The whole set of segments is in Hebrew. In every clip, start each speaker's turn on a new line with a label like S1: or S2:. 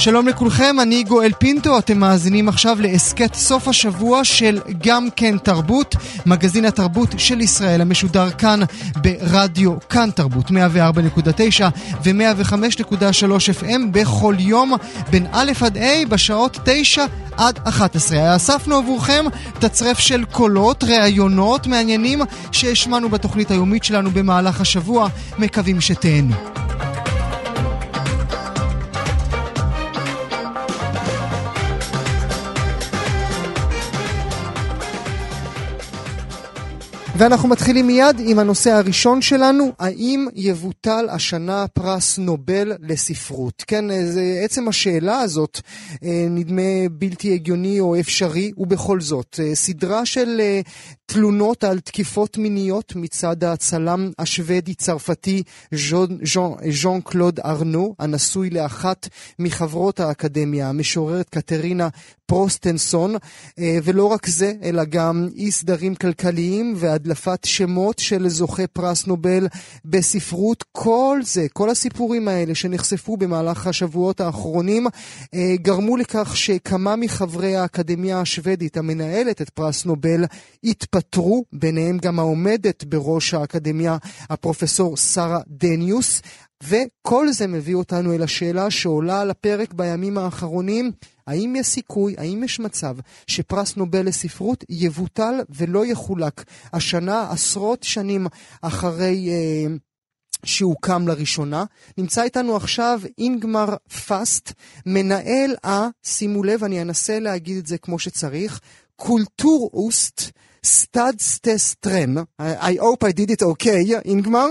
S1: שלום לכולכם, אני גואל פינטו, אתם מאזינים עכשיו להסכת סוף השבוע של גם כן תרבות, מגזין התרבות של ישראל המשודר כאן ברדיו כאן תרבות 104.9 ו-105.3 FM בכל יום בין א' עד ה' בשעות 9 עד 11. אספנו עבורכם תצרף של קולות, ראיונות מעניינים שהשמענו בתוכנית היומית שלנו במהלך השבוע, מקווים שתהנו. ואנחנו מתחילים מיד עם הנושא הראשון שלנו, האם יבוטל השנה פרס נובל לספרות? כן, זה, עצם השאלה הזאת אה, נדמה בלתי הגיוני או אפשרי, ובכל זאת, אה, סדרה של אה, תלונות על תקיפות מיניות מצד הצלם השוודי-צרפתי ז'אן קלוד ארנו, הנשוי לאחת מחברות האקדמיה, המשוררת קטרינה פרוסטנסון, ולא רק זה, אלא גם אי סדרים כלכליים והדלפת שמות של זוכי פרס נובל בספרות. כל זה, כל הסיפורים האלה שנחשפו במהלך השבועות האחרונים, גרמו לכך שכמה מחברי האקדמיה השוודית, המנהלת את פרס נובל, התפטרו, ביניהם גם העומדת בראש האקדמיה, הפרופסור שרה דניוס. וכל זה מביא אותנו אל השאלה שעולה על הפרק בימים האחרונים, האם יש סיכוי, האם יש מצב שפרס נובל לספרות יבוטל ולא יחולק השנה, עשרות שנים אחרי אה, שהוקם לראשונה. נמצא איתנו עכשיו אינגמר פאסט, מנהל ה, שימו לב, אני אנסה להגיד את זה כמו שצריך, Kulturhuset Stadsteatern. I hope I did it okay, אינגמר.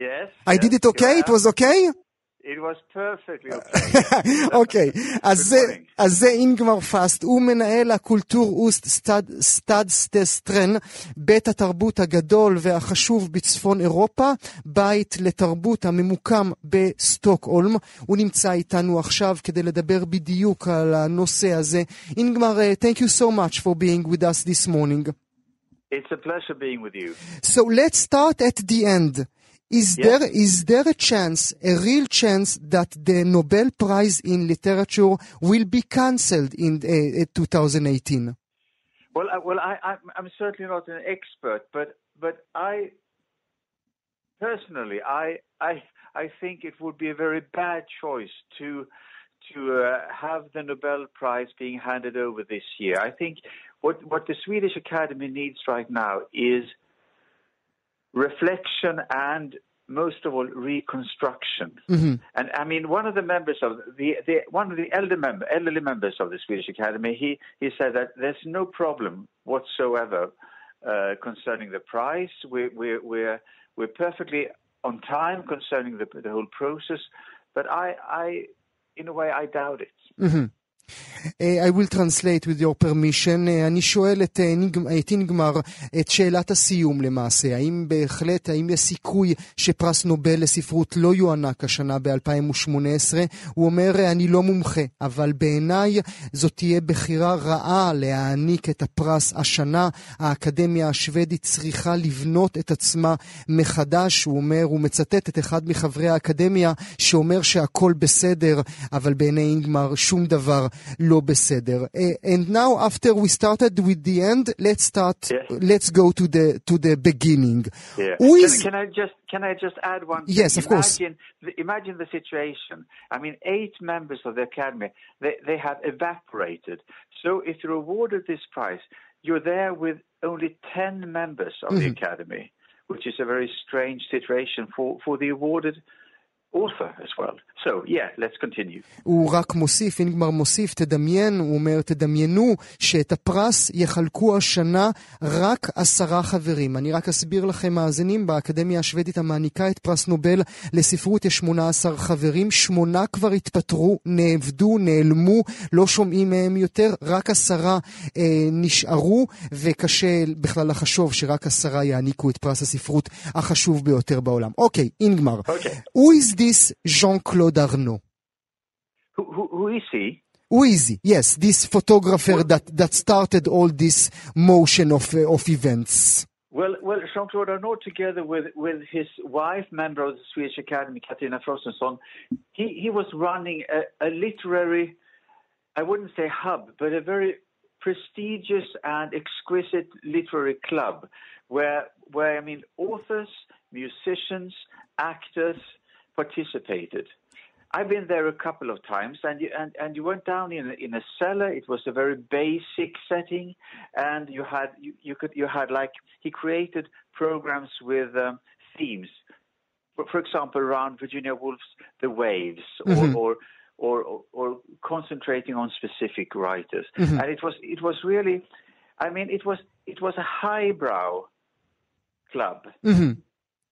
S2: Yes.
S1: I did it okay? It was okay?
S2: It was perfectly okay.
S1: אוקיי, אז זה, אינגמר פאסט, הוא מנהל ה Kulturhuset Stadsteatern, בית התרבות הגדול והחשוב בצפון אירופה, בית לתרבות הממוקם בסטוקהולם. הוא נמצא איתנו עכשיו כדי לדבר בדיוק על הנושא הזה. אינגמר, thank you so much for being with us this morning.
S2: It's a pleasure being with you.
S1: So let's start at the end. Is
S2: Yes.
S1: there is there a chance, a real chance, that the Nobel Prize in Literature will be cancelled in uh, 2018?
S2: Well, I, well, I, I'm, I'm certainly not an expert, but but I personally, I I I think it would be a very bad choice to to uh, have the Nobel Prize being handed over this year. I think what what the Swedish Academy needs right now is reflection and most of all reconstruction. And I mean, one of the members of the, the one of the elder member, elderly members of the Swedish Academy, he he said that there's no problem whatsoever uh, concerning the price. We're we're we're we're perfectly on time concerning the the whole process, but I I in a way I doubt it.
S1: Uh, I will translate with your permission. Uh, אני שואל את, uh, ניג, את אינגמר את שאלת הסיום למעשה. האם בהחלט, האם יש סיכוי שפרס נובל לספרות לא יוענק השנה ב-2018? הוא אומר, אני לא מומחה, אבל בעיניי זאת תהיה בחירה רעה להעניק את הפרס השנה. האקדמיה השוודית צריכה לבנות את עצמה מחדש. הוא אומר, הוא מצטט את אחד מחברי האקדמיה שאומר שהכל בסדר, אבל בעיני אינגמר שום דבר לא בסדר. Uh, and now after we started with the end, let's start,
S2: Yes.
S1: let's go to the, to the beginning.
S2: Yeah.
S1: Who
S2: can,
S1: is,
S2: can I just can I just add one? Thing?
S1: Yes, of course.
S2: Imagine the, imagine the situation. I mean, eight members of the academy they they have evaporated. So if you're awarded this prize, you're there with only ten members of the academy, which is a very strange situation for for the awarded author as well. So, yeah, let's continue.
S1: הוא רק מוסיף, אינגמר מוסיף, תדמיין, הוא אומר, תדמיינו שאת הפרס יחלקו השנה רק עשרה חברים. אני רק אסביר לכם, מאזינים, באקדמיה השוודית המעניקה את פרס נובל לספרות יש 18 חברים, שמונה כבר התפטרו, נאבדו, נעלמו, לא שומעים מהם יותר, רק עשרה אה, נשארו, וקשה בכלל לחשוב שרק עשרה יעניקו את פרס הספרות החשוב ביותר בעולם. אוקיי, אינגמר.
S2: Okay.
S1: This Jean-Claude Arnault?
S2: Who, who, who is he?
S1: Who is he? Yes, this photographer that, that started all this motion of, uh, of events.
S2: Well, well, Jean-Claude Arnault, together with, with his wife, member of the Swedish Academy, Katarina Frostenson, he, he was running a, a literary, I wouldn't say hub, but a very prestigious and exquisite literary club where, where I mean, authors, musicians, actors participated. I've been there a couple of times, and you and, and you went down in a, in a cellar. It was a very basic setting, and you had you, you could you had like he created programs with um, themes. For, for example, around Virginia Woolf's The Waves, or,
S1: Mhm.
S2: or or, or or concentrating on specific writers,
S1: Mhm.
S2: and it was it was really, I mean, it was it was a highbrow club
S1: Mhm.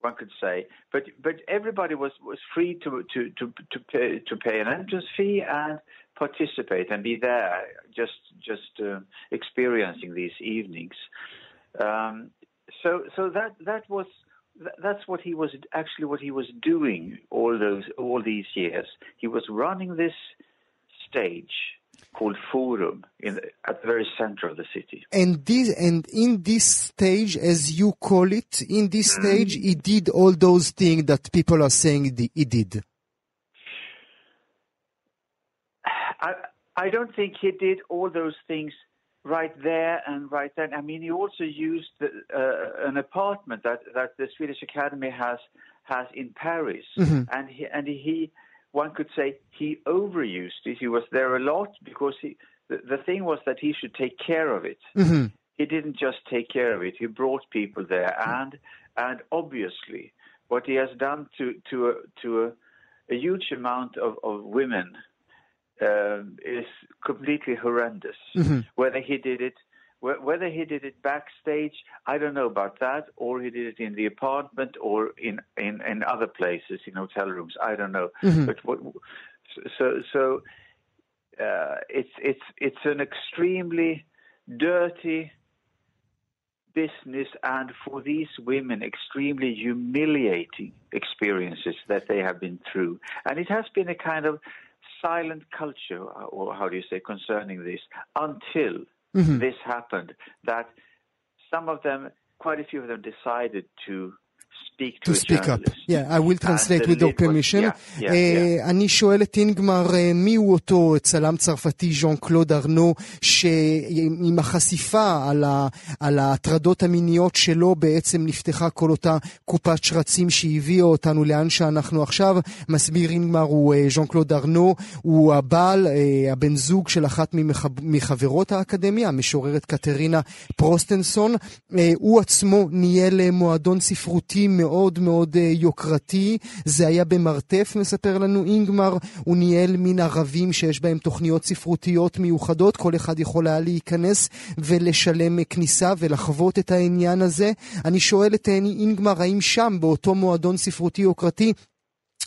S2: One could say. But but everybody was, was free to to to to pay, to pay an entrance fee and participate and be there, just just uh, experiencing these evenings. Um, so so that that was that's what he was actually what he was doing all those all these years. He was running this stage called Forum in the, at the very center of the city.
S1: And this and in this stage, as you call it, in this stage, he did all those things that people are saying the- he did.
S2: I I don't think he did all those things right there and right then. I mean, he also used the, uh, an apartment that, that the Swedish Academy has has in Paris, and he and he one could say he overused it. He was there a lot because he the, the thing was that he should take care of it.
S1: Mhm.
S2: He didn't just take care of it. He brought people there, and and obviously, what he has done to to a, to a, a huge amount of, of women um, is completely horrendous. Whether he did it, whether he did it backstage, I don't know about that, or he did it in the apartment or in in, in other places, in hotel rooms. I don't know. But what, so so uh, it's it's it's an extremely dirty business and for these women extremely humiliating experiences that they have been through and it has been a kind of silent culture or how do you say concerning this until Mm-hmm. this happened that some of them quite a few of them decided to speak to,
S1: to speak up. Yeah, I will translate with your permission.
S2: yeah, yeah,
S1: אה,
S2: yeah.
S1: אני שואל את אינגמר אה, מי הוא אותו צלם צרפתי ז'אן קלוד ארנו שעם החשיפה על, ה, על ההטרדות המיניות שלו בעצם נפתחה כל אותה קופת שרצים שהביאה אותנו לאן שאנחנו עכשיו. מסביר אינגמר הוא אה, ז'אן קלוד ארנו, הוא הבעל, אה, הבן זוג של אחת ממח, מחברות האקדמיה, המשוררת קטרינה פרוסטנסון. אה, הוא עצמו ניהל אה, מועדון ספרותי מאוד מאוד אה, יוקרתי, זה היה במרתף, מספר לנו אינגמר, הוא ניהל מין ערבים שיש בהם תוכניות ספרותיות מיוחדות, כל אחד יכול היה להיכנס ולשלם אה, כניסה ולחוות את העניין הזה. אני שואל את אה, אינגמר, האם שם, באותו מועדון ספרותי יוקרתי,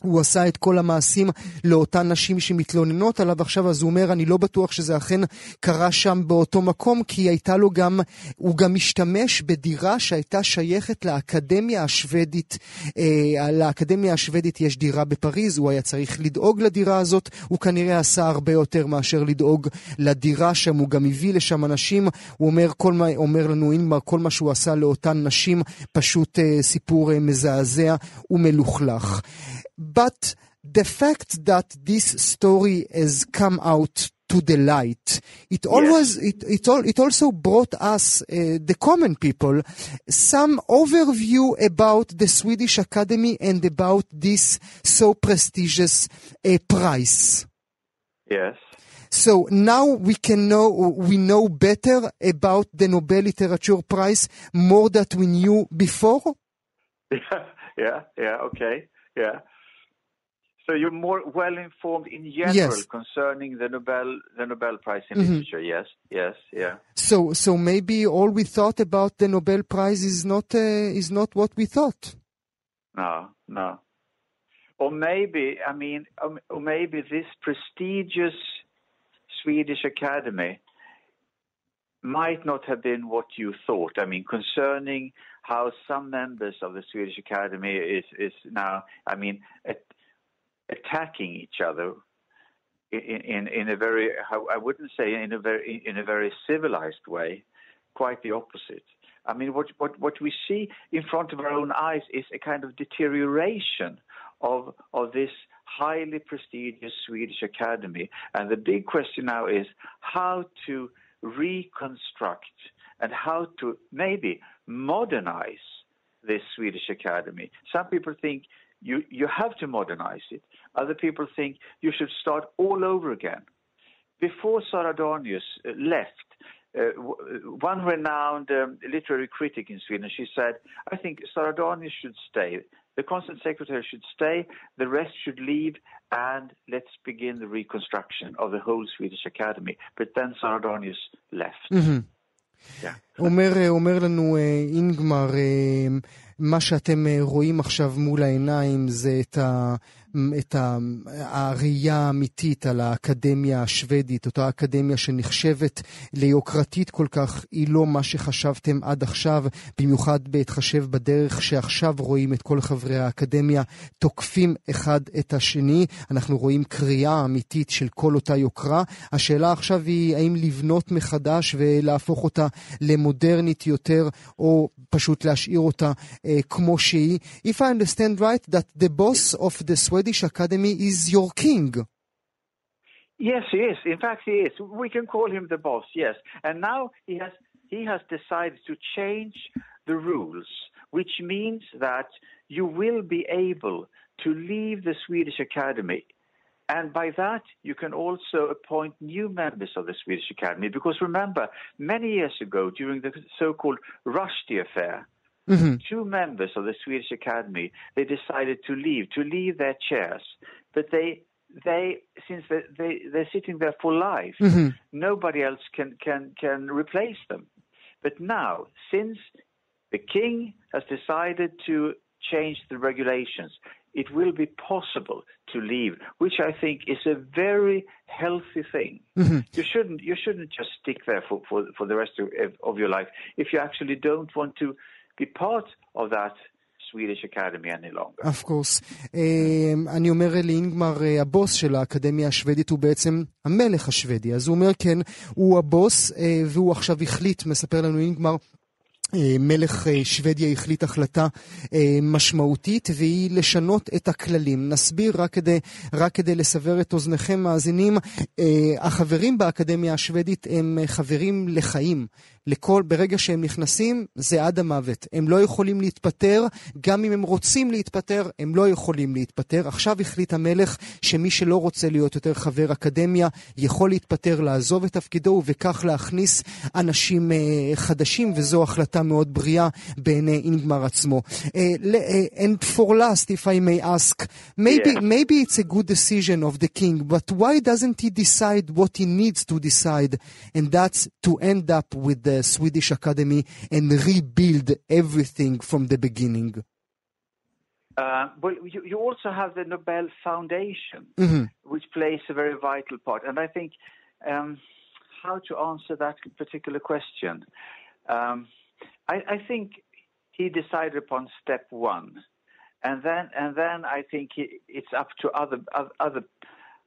S1: הוא עשה את כל המעשים לאותן נשים שמתלוננות עליו עכשיו, אז הוא אומר, אני לא בטוח שזה אכן קרה שם באותו מקום, כי הייתה לו גם, הוא גם השתמש בדירה שהייתה שייכת לאקדמיה השוודית. אה, לאקדמיה השוודית יש דירה בפריז, הוא היה צריך לדאוג לדירה הזאת, הוא כנראה עשה הרבה יותר מאשר לדאוג לדירה שם, הוא גם הביא לשם אנשים, הוא אומר, כל מה, אומר לנו אינמר, כל מה שהוא עשה לאותן נשים, פשוט אה, סיפור אה, מזעזע ומלוכלך. But the fact that this story has come out to the light, it always it it, all, it also brought us uh, the common people some overview about the Swedish Academy and about this so prestigious uh, prize.
S2: yes
S1: So now we can know we know better about the Nobel Literature Prize more that we knew before.
S2: yeah, yeah, yeah, okay, yeah. So you're more well informed in general
S1: Yes.
S2: concerning the Nobel the Nobel Prize in
S1: Mhm.
S2: literature. Yes, yes, yeah.
S1: So, so maybe all we thought about the Nobel Prize is not uh, is not what we thought.
S2: No, no. Or maybe, I mean, um, or maybe this prestigious Swedish Academy might not have been what you thought. I mean, concerning how some members of the Swedish Academy is is now, I mean, at, attacking each other in, in in a very, I wouldn't say in a very in a very civilized way. Quite the opposite. I mean, what, what, what we see in front of our own eyes is a kind of deterioration of, of this highly prestigious Swedish academy. And the big question now is how to reconstruct and how to maybe modernize this Swedish academy. Some people think you, you have to modernize it. Other people think you should start all over again. Before Saradonius uh, left, uh, one renowned um, literary critic in Sweden, she said, I think Saradonius should stay. The constant secretary should stay, the rest should leave, and let's begin the reconstruction of the whole Swedish academy. But then Saradonius left. Yeah.
S1: אומר, אומר לנו אה, אינגמר, אה, מה שאתם אה, רואים עכשיו מול העיניים זה את, ה, את הראייה האמיתית על האקדמיה השוודית, אותה אקדמיה שנחשבת ליוקרתית כל כך, היא לא מה שחשבתם עד עכשיו, במיוחד בהתחשב בדרך שעכשיו רואים את כל חברי האקדמיה תוקפים אחד את השני. אנחנו רואים קריאה אמיתית של כל אותה יוקרה. השאלה עכשיו היא האם לבנות מחדש ולהפוך אותה למודרנית יותר, או פשוט להשאיר אותה אה, כמו שהיא. If I understand right, that the boss of the Swedish Academy is your king.
S2: Yes, he is. In fact, he is. We can call him the boss. Yes, and now he has he has decided to change the rules, which means that you will be able to leave the Swedish Academy. And by that, you can also appoint new members of the Swedish Academy. Because remember, many years ago, during the so-called Rushdie affair, Mm-hmm. two members of the Swedish Academy they decided to leave, to leave their chairs, but they they since they, they they're sitting there for life, mm-hmm. nobody else can can can replace them. But now, since the king has decided to change the regulations, it will be possible to leave, which I think is a very healthy thing. Mm-hmm. You shouldn't you shouldn't just stick there for, for, for the rest of, of your life if you actually don't want to be part of that Swedish Academy any longer.
S1: of course. Um, אני אומר לאינגמר, uh, הבוס של האקדמיה השוודית הוא בעצם המלך השוודי. אז הוא אומר, כן, הוא הבוס, uh, והוא עכשיו החליט, מספר לנו אינגמר, אה, מלך שוודיה החליט החלטה משמעותית והיא לשנות את הכללים. נסביר רק כדי, רק כדי לסבר את אוזניכם מאזינים, החברים באקדמיה השוודית הם חברים לחיים. לכל, ברגע שהם נכנסים, זה עד המוות. הם לא יכולים להתפטר, גם אם הם רוצים להתפטר, הם לא יכולים להתפטר. עכשיו החליט המלך שמי שלא רוצה להיות יותר חבר אקדמיה, יכול להתפטר, לעזוב את תפקידו, ובכך להכניס אנשים אה, חדשים, וזו החלטה מאוד בריאה בעיני אינגמר עצמו. אה, ל- אה, and for last, if I may ask, maybe,
S2: Yeah.
S1: maybe it's a good decision of the king, but why doesn't he decide what he needs to decide? And that's to end up with the Swedish Academy and rebuild everything from the beginning.
S2: Uh, but you, you also have the Nobel Foundation, which plays a very vital part. And I think um, how to answer that particular question. Um, I, I think he decided upon step one, and then and then I think he, it's up to other other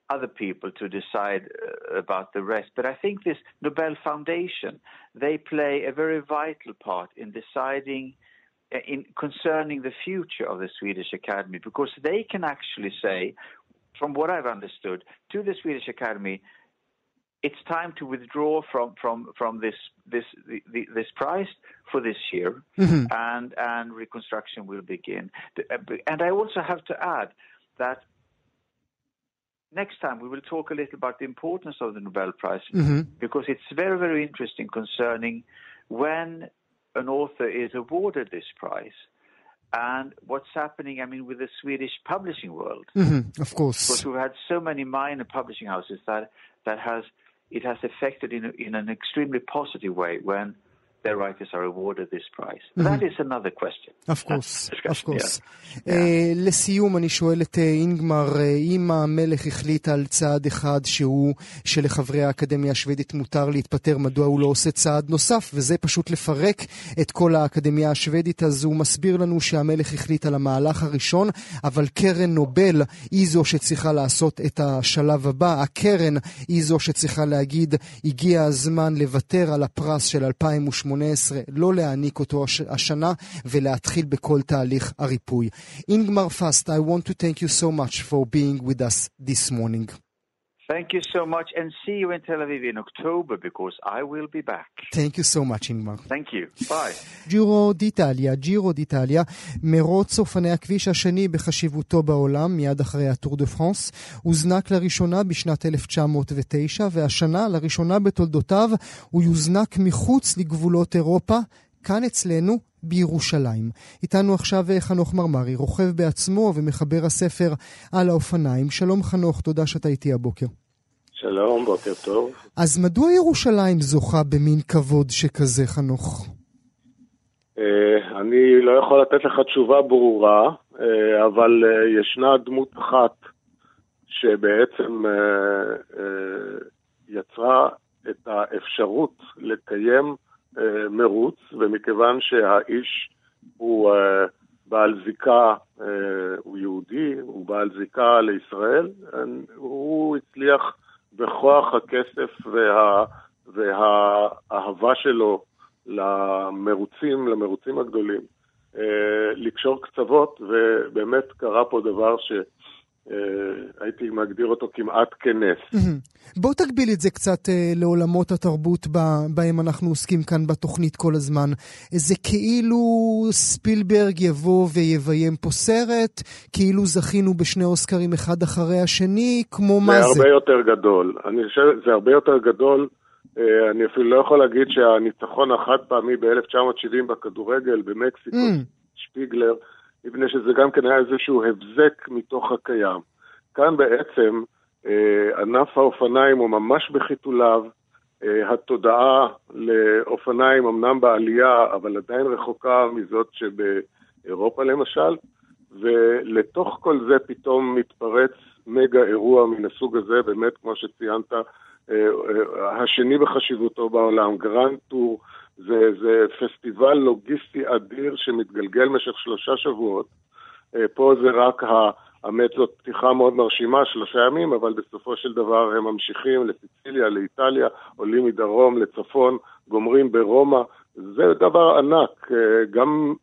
S2: other people to decide uh, about the rest. But I think this Nobel Foundation they play a very vital part in deciding uh, in concerning the future of the Swedish Academy because they can actually say, from what I've understood, to the Swedish Academy, it's time to withdraw from from from this this the, the, this prize for this year, and and reconstruction will begin. Uh, And I also have to add that next time we will talk a little about the importance of the Nobel Prize because it's very very interesting concerning when an author is awarded this prize. and what's happening, I mean, with the Swedish publishing world.
S1: Mm-hmm, of course.
S2: Because we've had so many minor publishing houses that, that has, it has affected in, in an extremely positive way when their writers are awarded this prize. Mm-hmm. That is another question.
S1: Of course, of course. Yeah. Uh, לסיום אני שואל את אינגמר, אם המלך החליט על צעד אחד שהוא שלחברי האקדמיה השוודית מותר להתפטר, מדוע הוא לא עושה צעד נוסף, וזה פשוט לפרק את כל האקדמיה השוודית, אז הוא מסביר לנו שהמלך החליט על המהלך הראשון, אבל קרן נובל היא זו שצריכה לעשות את השלב הבא. הקרן היא זו שצריכה להגיד, הגיע הזמן לוותר על הפרס של 2018. לא להעניק אותו השנה ולהתחיל בכל תהליך הריפוי. אינגמר פאסט, I want to thank you so much for being with us this morning.
S2: Thank you so much and see you in Tel Aviv in October because I will be back.
S1: Thank you so much, Ingmar.
S2: Thank you. Bye.
S1: ג'ירו דיטליה, ג'ירו דיטליה, מרוץ אופני הכביש השני בחשיבותו בעולם, מיד אחרי הטור דה פרנס, הוזנק לראשונה בשנת 1909, והשנה, לראשונה בתולדותיו, הוא יוזנק מחוץ לגבולות אירופה, כאן אצלנו, בירושלים. איתנו עכשיו חנוך מרמרי, רוכב בעצמו ומחבר הספר על האופניים. שלום חנוך, תודה שאתה איתי הבוקר.
S3: שלום, בוקר טוב.
S1: אז מדוע ירושלים זוכה במין כבוד שכזה, חנוך?
S3: אני לא יכול לתת לך תשובה ברורה, אבל ישנה דמות אחת שבעצם יצרה את האפשרות לקיים מרוץ, ומכיוון שהאיש הוא בעל זיקה, הוא יהודי, הוא בעל זיקה לישראל, הוא הצליח בכוח הכסף וה, והאהבה שלו למרוצים, למרוצים הגדולים, לקשור קצוות, ובאמת קרה פה דבר ש... הייתי מגדיר אותו כמעט כנס.
S1: בוא תגביל את זה קצת לעולמות התרבות בהם אנחנו עוסקים כאן בתוכנית כל הזמן. זה כאילו ספילברג יבוא ויביים פה סרט, כאילו זכינו בשני אוסקרים אחד אחרי השני, כמו מה זה?
S3: זה הרבה יותר גדול. אני חושב, זה הרבה יותר גדול. אני אפילו לא יכול להגיד שהניצחון החד פעמי ב-1970 בכדורגל במקסיקו, שפיגלר, מפני שזה גם כן היה איזשהו הבזק מתוך הקיים. כאן בעצם אה, ענף האופניים הוא ממש בחיתוליו, אה, התודעה לאופניים אמנם בעלייה, אבל עדיין רחוקה מזאת שבאירופה למשל, ולתוך כל זה פתאום מתפרץ מגה אירוע מן הסוג הזה, באמת כמו שציינת, אה, השני בחשיבותו בעולם, גרנד טור, זה, זה פסטיבל לוגיסטי אדיר שמתגלגל במשך שלושה שבועות. פה זה רק, האמת זאת פתיחה מאוד מרשימה, שלושה ימים, אבל בסופו של דבר הם ממשיכים לסיציליה, לאיטליה, עולים מדרום לצפון, גומרים ברומא. זה דבר ענק, גם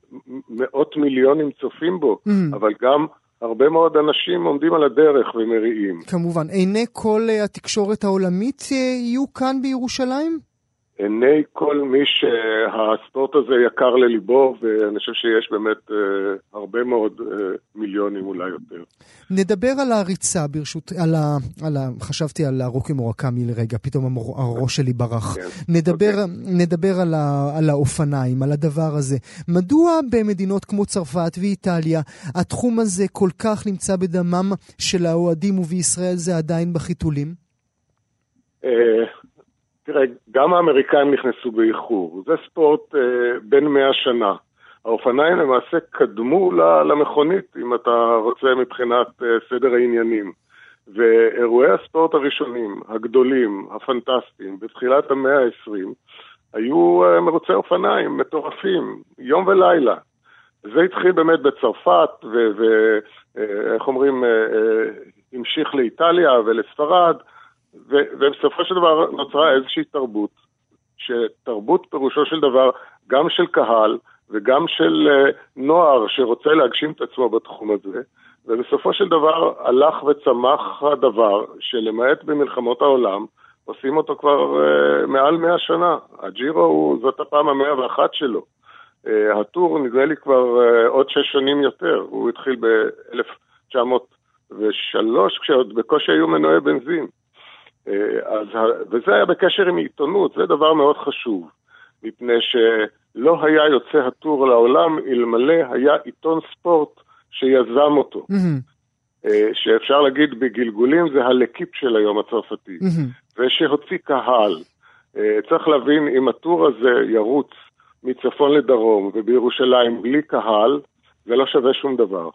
S3: מאות מיליונים צופים בו, mm. אבל גם הרבה מאוד אנשים עומדים על הדרך ומריעים.
S1: כמובן. עיני כל התקשורת העולמית יהיו כאן בירושלים?
S3: עיני כל מי שהספורט הזה יקר לליבו, ואני חושב שיש באמת אה, הרבה מאוד אה, מיליונים, אולי יותר.
S1: נדבר על הריצה ברשות, על ה, על ה, חשבתי על הרוקי מורקמי לרגע, פתאום המור, הראש שלי ברח. כן. נדבר, okay. נדבר על, ה, על האופניים, על הדבר הזה. מדוע במדינות כמו צרפת ואיטליה התחום הזה כל כך נמצא בדמם של האוהדים ובישראל זה עדיין בחיתולים?
S3: אה, תראה, גם האמריקאים נכנסו באיחור. זה ספורט אה, בין מאה שנה. האופניים למעשה קדמו למכונית, אם אתה רוצה מבחינת אה, סדר העניינים. ואירועי הספורט הראשונים, הגדולים, הפנטסטיים, בתחילת המאה ה-20, היו אה, מרוצי אופניים מטורפים, יום ולילה. זה התחיל באמת בצרפת, ואיך אה, אומרים, אה, המשיך לאיטליה ולספרד, ובסופו של דבר נוצרה איזושהי תרבות, שתרבות פירושו של דבר גם של קהל וגם של uh, נוער שרוצה להגשים את עצמו בתחום הזה, ובסופו של דבר הלך וצמח הדבר שלמעט במלחמות העולם, עושים אותו כבר uh, מעל מאה שנה. הג'ירו הוא, זאת הפעם המאה ואחת שלו. Uh, הטור נדמה לי כבר uh, עוד שש שנים יותר, הוא התחיל ב-1903 כשעוד בקושי היו מנועי בנזין. אה, אז, וזה היה בקשר עם עיתונות, זה דבר מאוד חשוב, מפני לא היה יוצא הטור לעולם אלמלא היה עיתון ספורט שיזם אותו. Mm-hmm. שאפשר להגיד בגלגולים זה הלקיפ של היום הצרפתי, mm-hmm. ושהוציא קהל. אה, צריך להבין, אם הטור הזה ירוץ מצפון לדרום ובירושלים בלי קהל, זה לא שווה שום דבר.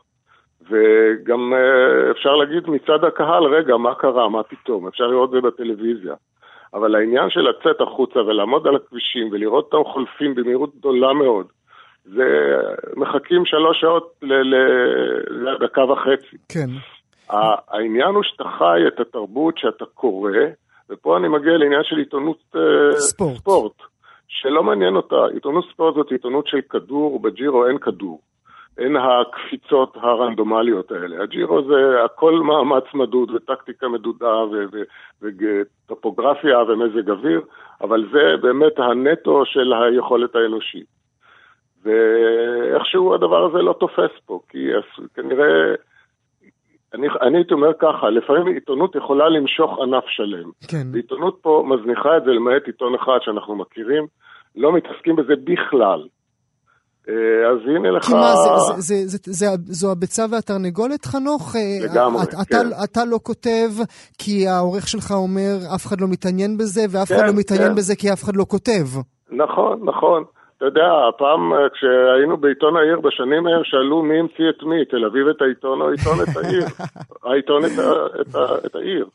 S3: וגם אה, אפשר להגיד מצד הקהל, רגע, מה קרה, מה פתאום? אפשר לראות את זה בטלוויזיה. אבל העניין של לצאת החוצה ולעמוד על הכבישים ולראות אותם חולפים במהירות גדולה מאוד, זה מחכים שלוש שעות לדקה וחצי.
S1: כן.
S3: העניין הוא שאתה חי את התרבות שאתה קורא, ופה אני מגיע לעניין של עיתונות אה, ספורט. ספורט, שלא מעניין אותה. עיתונות ספורט זאת עיתונות של כדור, בג'ירו אין כדור. אין הקפיצות הרנדומליות האלה. הג'ירו זה הכל מאמץ מדוד וטקטיקה מדודה וטופוגרפיה ומזג אוויר, אבל זה באמת הנטו של היכולת האנושית. ואיכשהו הדבר הזה לא תופס פה, כי כנראה, אני, אני הייתי אומר ככה, לפעמים עיתונות יכולה למשוך ענף שלם. כן. ועיתונות פה מזניחה את זה למעט עיתון אחד שאנחנו מכירים, לא מתעסקים בזה בכלל. אה, אז הנה לך...
S1: כי מה, זה, זה, זה, זה, זה, זו הביצה והתרנגולת, חנוך?
S3: אה, לגמרי,
S1: אתה, כן. אתה, אתה לא כותב כי העורך שלך אומר אף אחד לא מתעניין בזה, ואף כן, אחד לא מתעניין כן. בזה כי אף אחד לא כותב.
S3: נכון, נכון. אתה יודע, הפעם אה, כשהיינו בעיתון העיר בשנים ההם, שאלו מי המציא את מי, תל אביב את העיתון או עיתון את העיר? העיתון את, את, את העיר.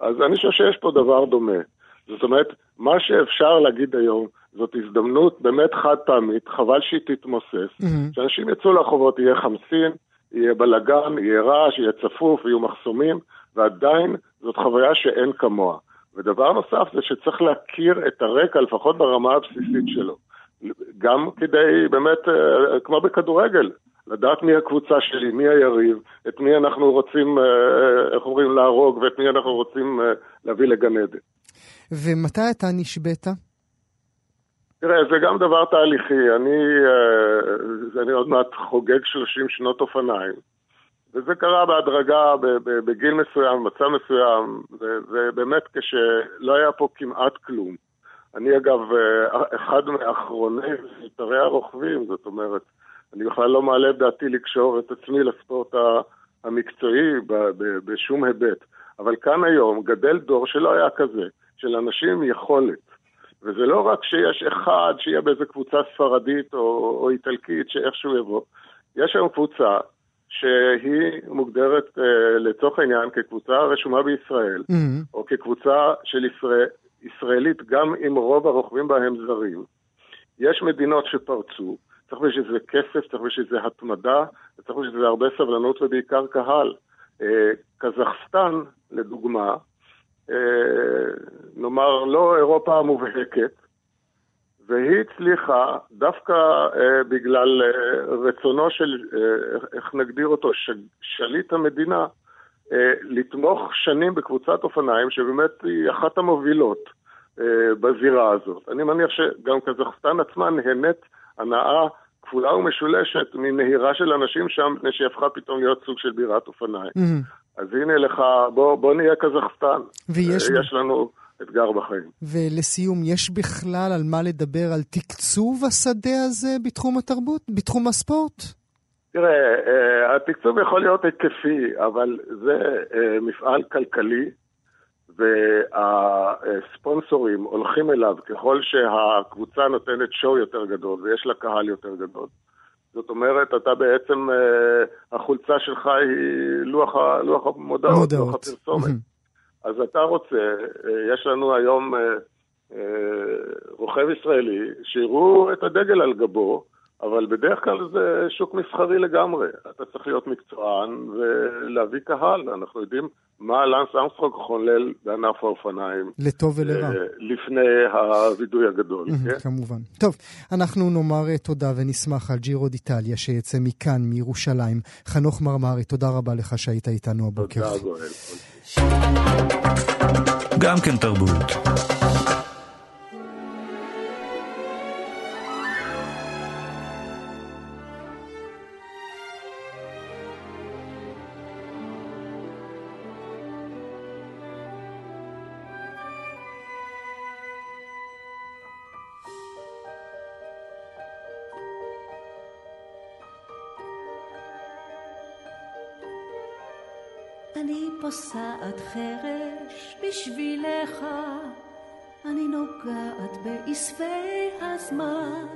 S3: אז אני חושב שיש פה דבר דומה. זאת אומרת, מה שאפשר להגיד היום, זאת הזדמנות באמת חד פעמית, חבל שהיא תתמוסס, mm-hmm. שאנשים יצאו לרחובות, יהיה חמסין, יהיה בלאגן, יהיה רעש, יהיה צפוף, יהיו מחסומים, ועדיין זאת חוויה שאין כמוה. ודבר נוסף זה שצריך להכיר את הרקע, לפחות ברמה הבסיסית שלו. גם כדי באמת, אה, כמו בכדורגל, לדעת מי הקבוצה שלי, מי היריב, את מי אנחנו רוצים, אה, אה, איך אומרים, להרוג, ואת מי אנחנו רוצים להביא לגן עדן.
S1: ומתי אתה נשבית?
S3: תראה, זה גם דבר תהליכי. אני, אה, אני עוד מעט חוגג 30 שנות אופניים. וזה קרה בהדרגה, בגיל מסוים, במצב מסוים, ובאמת כשלא היה פה כמעט כלום. אני אגב אה, אחד מאחרוני סתרי הרוכבים, זאת אומרת, אני בכלל לא מעלה בדעתי לקשור את עצמי לספורט המקצועי בשום היבט. אבל כאן היום גדל דור שלא היה כזה, של אנשים עם יכולת. וזה לא רק שיש אחד שיהיה באיזה קבוצה ספרדית או, או איטלקית שאיכשהו יבוא. יש היום קבוצה שהיא מוגדרת uh, לצורך העניין כקבוצה רשומה בישראל, mm-hmm. או כקבוצה של ישראל, ישראלית, גם אם רוב הרוכבים בה הם זרים. יש מדינות שפרצו, צריך בשביל זה כסף, צריך בשביל זה התמדה, צריך בשביל זה הרבה סבלנות ובעיקר קהל. Uh, קזחסטן, לדוגמה, אה, נאמר, לא אירופה המובהקת, והיא הצליחה דווקא אה, בגלל אה, רצונו של, אה, איך נגדיר אותו, שליט המדינה, אה, לתמוך שנים בקבוצת אופניים שבאמת היא אחת המובילות אה, בזירה הזאת. אני מניח שגם קזחסטן עצמה נהנית הנאה כפולה ומשולשת מנהירה של אנשים שם, מפני שהיא הפכה פתאום להיות סוג של בירת אופניים. Mm-hmm. אז הנה לך, בוא, בוא נהיה קזחסטן. ויש... יש לנו אתגר בחיים.
S1: ולסיום, יש בכלל על מה לדבר על תקצוב השדה הזה בתחום התרבות, בתחום הספורט?
S3: תראה, אה, התקצוב יכול להיות היקפי, אבל זה אה, מפעל כלכלי, והספונסורים הולכים אליו ככל שהקבוצה נותנת שואו יותר גדול ויש לה קהל יותר גדול. זאת אומרת, אתה בעצם, אה, החולצה שלך היא לוח, לוח המודעות, לוח הפרסומת. אז אתה רוצה, אה, יש לנו היום אה, רוכב ישראלי, שיראו את הדגל על גבו, אבל בדרך כלל זה שוק מסחרי לגמרי. אתה צריך להיות מקצוען ולהביא קהל. אנחנו יודעים מה לנס אמסטרונג חולל בענף האופניים.
S1: לטוב ולרע. אה,
S3: לפני הווידוי הגדול, כן?
S1: כמובן. טוב, אנחנו נאמר אה, תודה ונשמח על ג'ירו דיטליה שיצא מכאן, מירושלים. חנוך מרמרי, תודה רבה לך שהיית איתנו הבוקר.
S3: תודה, גואל.
S4: גם כן תרבות.
S5: פוסעת חרש בשבילך, אני נוגעת בעשבי הזמן.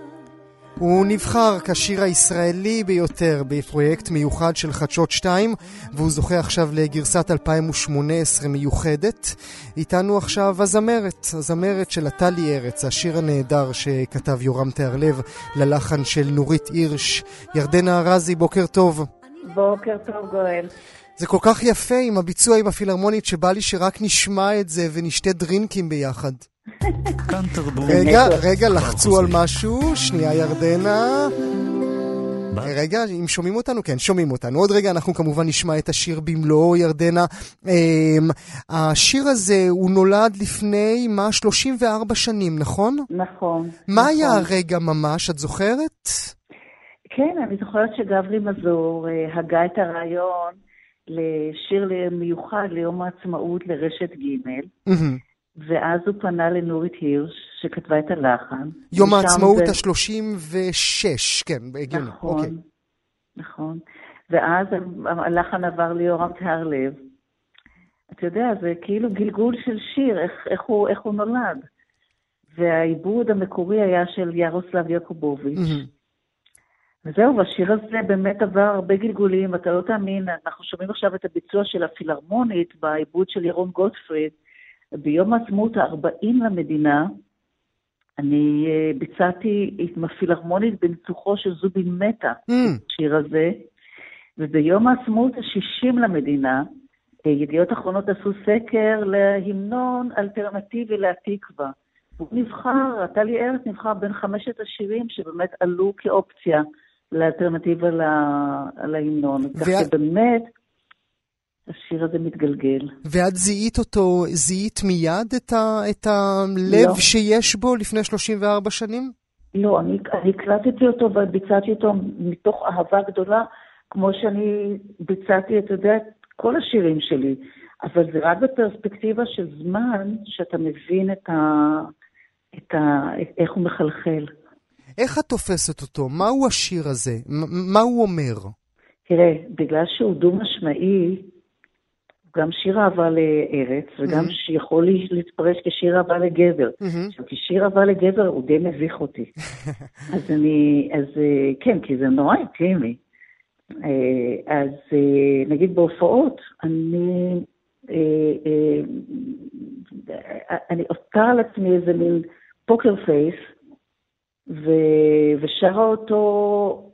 S1: הוא נבחר כשיר הישראלי ביותר בפרויקט מיוחד של חדשות 2 והוא זוכה עכשיו לגרסת 2018 מיוחדת. איתנו עכשיו הזמרת, הזמרת של עטלי ארץ, השיר הנהדר שכתב יורם תיארלב ללחן של נורית הירש. ירדנה ארזי, בוקר טוב.
S6: בוקר טוב גואל.
S1: זה כל כך יפה עם הביצוע עם הפילהרמונית שבא לי שרק נשמע את זה ונשתה דרינקים ביחד.
S4: כאן תרבות.
S1: רגע, רגע, לחצו על משהו. שנייה, ירדנה. רגע, אם שומעים אותנו? כן, שומעים אותנו. עוד רגע אנחנו כמובן נשמע את השיר במלואו, ירדנה. אמ, השיר הזה, הוא נולד לפני, מה, 34 שנים, נכון?
S6: נכון.
S1: מה
S6: נכון.
S1: היה הרגע ממש, את זוכרת?
S6: כן, אני זוכרת שגברי מזור אה, הגה את הרעיון לשיר מיוחד ליום העצמאות לרשת ג'. ואז הוא פנה לנורית הירש, שכתבה את הלחן.
S1: יום העצמאות
S6: זה-
S1: ה-36, כן, הגיוני.
S6: נכון,
S1: אוקיי.
S6: נכון. ואז הלחן עבר ליורם תיארלב. אתה יודע, זה כאילו גלגול של שיר, איך, איך, הוא, איך הוא נולד. והעיבוד המקורי היה של ירוסלב יעקובוביץ'.
S1: מהמם.
S6: וזהו, והשיר הזה באמת עבר הרבה גלגולים, אתה לא תאמין, אנחנו שומעים עכשיו את הביצוע של הפילהרמונית בעיבוד של ירון גוטפריד. ביום העצמאות ה-40 למדינה, אני uh, ביצעתי עם הפילהרמונית בניצוחו של זובין מטה,
S1: מהמם.
S6: השיר הזה, וביום העצמאות ה-60 למדינה, אה, ידיעות אחרונות עשו סקר להמנון אלטרנטיבי להתקווה. הוא נבחר, טלי ארץ נבחר בין חמשת השירים שבאמת עלו כאופציה לאלטרנטיבה לה- להמנון. כך
S1: וה-
S6: שבאמת, השיר הזה מתגלגל.
S1: ואת זיהית אותו, זיהית מיד את, ה, את הלב
S6: לא.
S1: שיש בו לפני 34 שנים?
S6: לא, אני, אני הקלטתי אותו וביצעתי אותו מתוך אהבה גדולה, כמו שאני ביצעתי, אתה יודע, את כל השירים שלי. אבל זה רק בפרספקטיבה של זמן שאתה מבין את ה... את ה... איך הוא מחלחל.
S1: איך את תופסת אותו? מהו השיר הזה? מה הוא אומר?
S6: תראה, בגלל שהוא דו-משמעי, גם שיר אהבה לארץ, וגם
S1: Mhm.
S6: שיכול להתפרש כשיר אהבה לגבר.
S1: מהמם.
S6: עכשיו, כשיר אהבה לגבר הוא די מביך אותי. אז אני, אז אה, כן, כי זה נורא אינטימי. אה, אז אה, נגיד בהופעות, אני, אני עוטה על עצמי איזה מין פוקר פייס, ו- ושרה אותו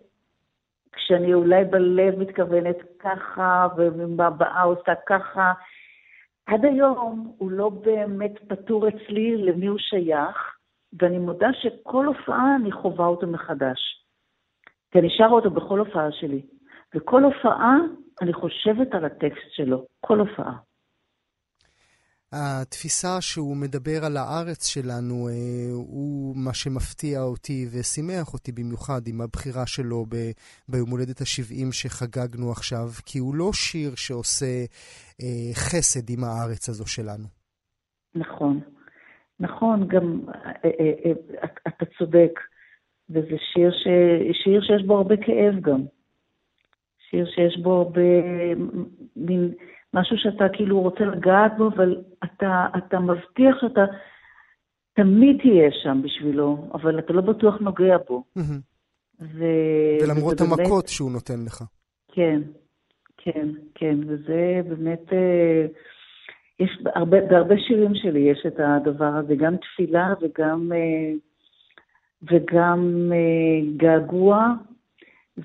S6: כשאני אולי בלב מתכוונת ככה, ובהבעה עושה ככה. עד היום הוא לא באמת פתור אצלי למי הוא שייך, ואני מודה שכל הופעה אני חווה אותו מחדש. כי אני שרה אותו בכל הופעה שלי. וכל הופעה אני חושבת על הטקסט שלו, כל הופעה.
S1: התפיסה שהוא מדבר על הארץ שלנו אה, הוא מה שמפתיע אותי ושימח אותי במיוחד עם הבחירה שלו ב- ביום הולדת ה-70 שחגגנו עכשיו, כי הוא לא שיר שעושה אה, חסד עם הארץ הזו שלנו.
S6: נכון. נכון, גם אה, אה, אה, את- אתה צודק. וזה שיר, ש... שיר שיש בו הרבה כאב גם. שיר שיש בו הרבה מין משהו שאתה כאילו רוצה לגעת בו, אבל אתה, אתה מבטיח שאתה תמיד תהיה שם בשבילו, אבל אתה לא בטוח נוגע בו. ו...
S1: ולמרות
S6: וזה באמת-
S1: המכות שהוא נותן לך.
S6: כן, כן, כן, וזה באמת, אה, יש בהרבה, בהרבה שירים שלי יש את הדבר הזה, גם תפילה וגם, אה, וגם אה, געגוע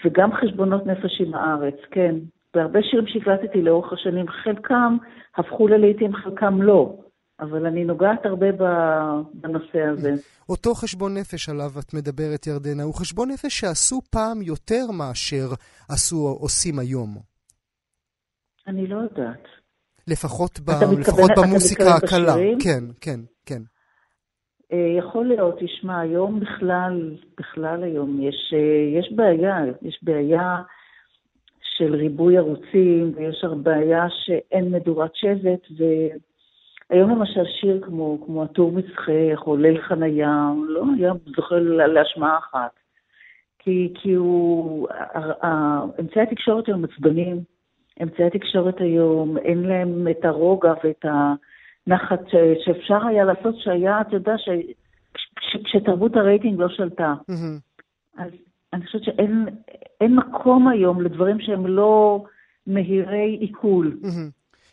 S6: וגם חשבונות נפש עם הארץ, כן. בהרבה שירים שהקלטתי לאורך השנים, חלקם הפכו ללעיתים, חלקם לא, אבל אני נוגעת הרבה בנושא הזה.
S1: אותו חשבון נפש עליו את מדברת, ירדנה, הוא חשבון נפש שעשו פעם יותר מאשר עשו עושים היום.
S6: אני לא יודעת.
S1: לפחות, ב,
S6: מתכוון-
S1: לפחות במוסיקה הקלה. כן, כן, כן.
S6: אה, יכול להיות, תשמע, היום בכלל, בכלל היום יש, אה, יש בעיה, יש בעיה של ריבוי ערוצים, ויש בעיה שאין מדורת שבט, והיום למשל שיר כמו, כמו הטור מצחך, או ליל חניה, לא היה זוכה לה- להשמעה אחת. כי, כי הוא, אמצעי התקשורת הם עצבנים, אמצעי התקשורת היום, אין להם את הרוגע ואת הנחת ש- שאפשר היה לעשות, שהיה, אתה יודע, ש... כש- כשתרבות הרייטינג לא שלטה.
S1: מהמם.
S6: אז אני חושבת שאין אין מקום היום לדברים שהם לא מהירי עיכול.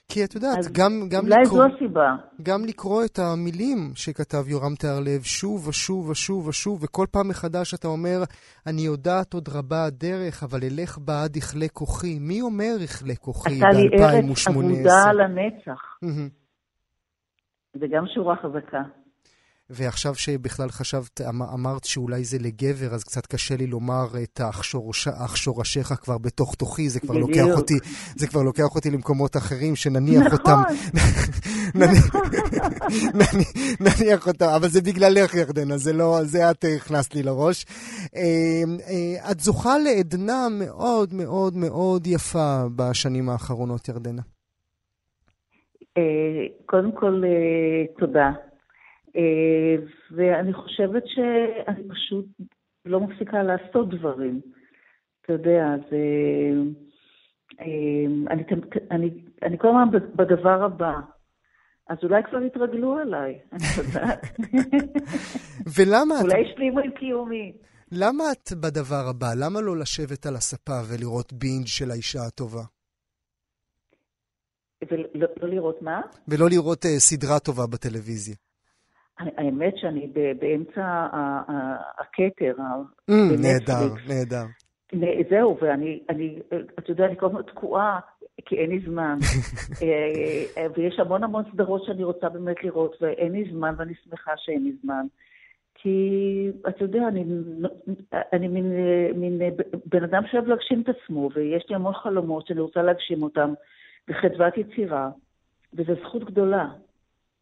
S1: כי את יודעת, גם, גם,
S6: אולי
S1: לקרוא,
S6: זו הסיבה.
S1: גם לקרוא את המילים שכתב יורם תיארלב שוב ושוב ושוב ושוב, וכל פעם מחדש אתה אומר, אני יודעת עוד רבה הדרך, אבל אלך בה עד יכלה כוחי. מי אומר יכלה כוחי
S6: עשה לי ארץ
S1: ב-2018?
S6: אבודה לנצח.
S1: מהמם.
S6: זה גם שורה חזקה.
S1: ועכשיו שבכלל חשבת, אמ- אמרת שאולי זה לגבר, אז קצת קשה לי לומר את שורש- אך שורשיך כבר בתוך תוכי, זה כבר
S6: בדיוק.
S1: לוקח אותי, זה כבר לוקח אותי למקומות אחרים שנניח
S6: נכון.
S1: אותם. נניח- נניח- נניח אותם, אבל זה בגללך ירדנה, זה לא, זה את הכנסת לי לראש. אה, אה, את זוכה לעדנה מאוד מאוד מאוד יפה בשנים האחרונות, ירדנה.
S6: אה, קודם כל, אה, תודה. אה, ואני חושבת שאני פשוט לא מפסיקה לעשות דברים. אתה יודע, זה... אה, אני, אני, אני כל הזמן בדבר הבא. אז אולי כבר יתרגלו עליי, אני יודעת.
S1: ולמה את,
S6: אולי השלימו עם קיומי.
S1: למה את בדבר הבא? למה לא לשבת על הספה ולראות בינג' של האישה הטובה?
S6: ולא לא לראות מה?
S1: ולא לראות אה, סדרה טובה בטלוויזיה.
S6: האמת שאני באמצע הכתר,
S1: Mm. נהדר, נהדר.
S6: נה- זהו, ואני, אני, אתה יודע, אני כל הזמן תקועה, כי אין לי זמן. אה, אה, ויש המון המון סדרות שאני רוצה באמת לראות, ואין לי זמן, ואני שמחה שאין לי זמן. כי, אתה יודע, אני, אני מין, מין אה, בן אדם שאוהב להגשים את עצמו, ויש לי המון חלומות שאני רוצה להגשים אותם, בחדוות יצירה, וזו זכות גדולה.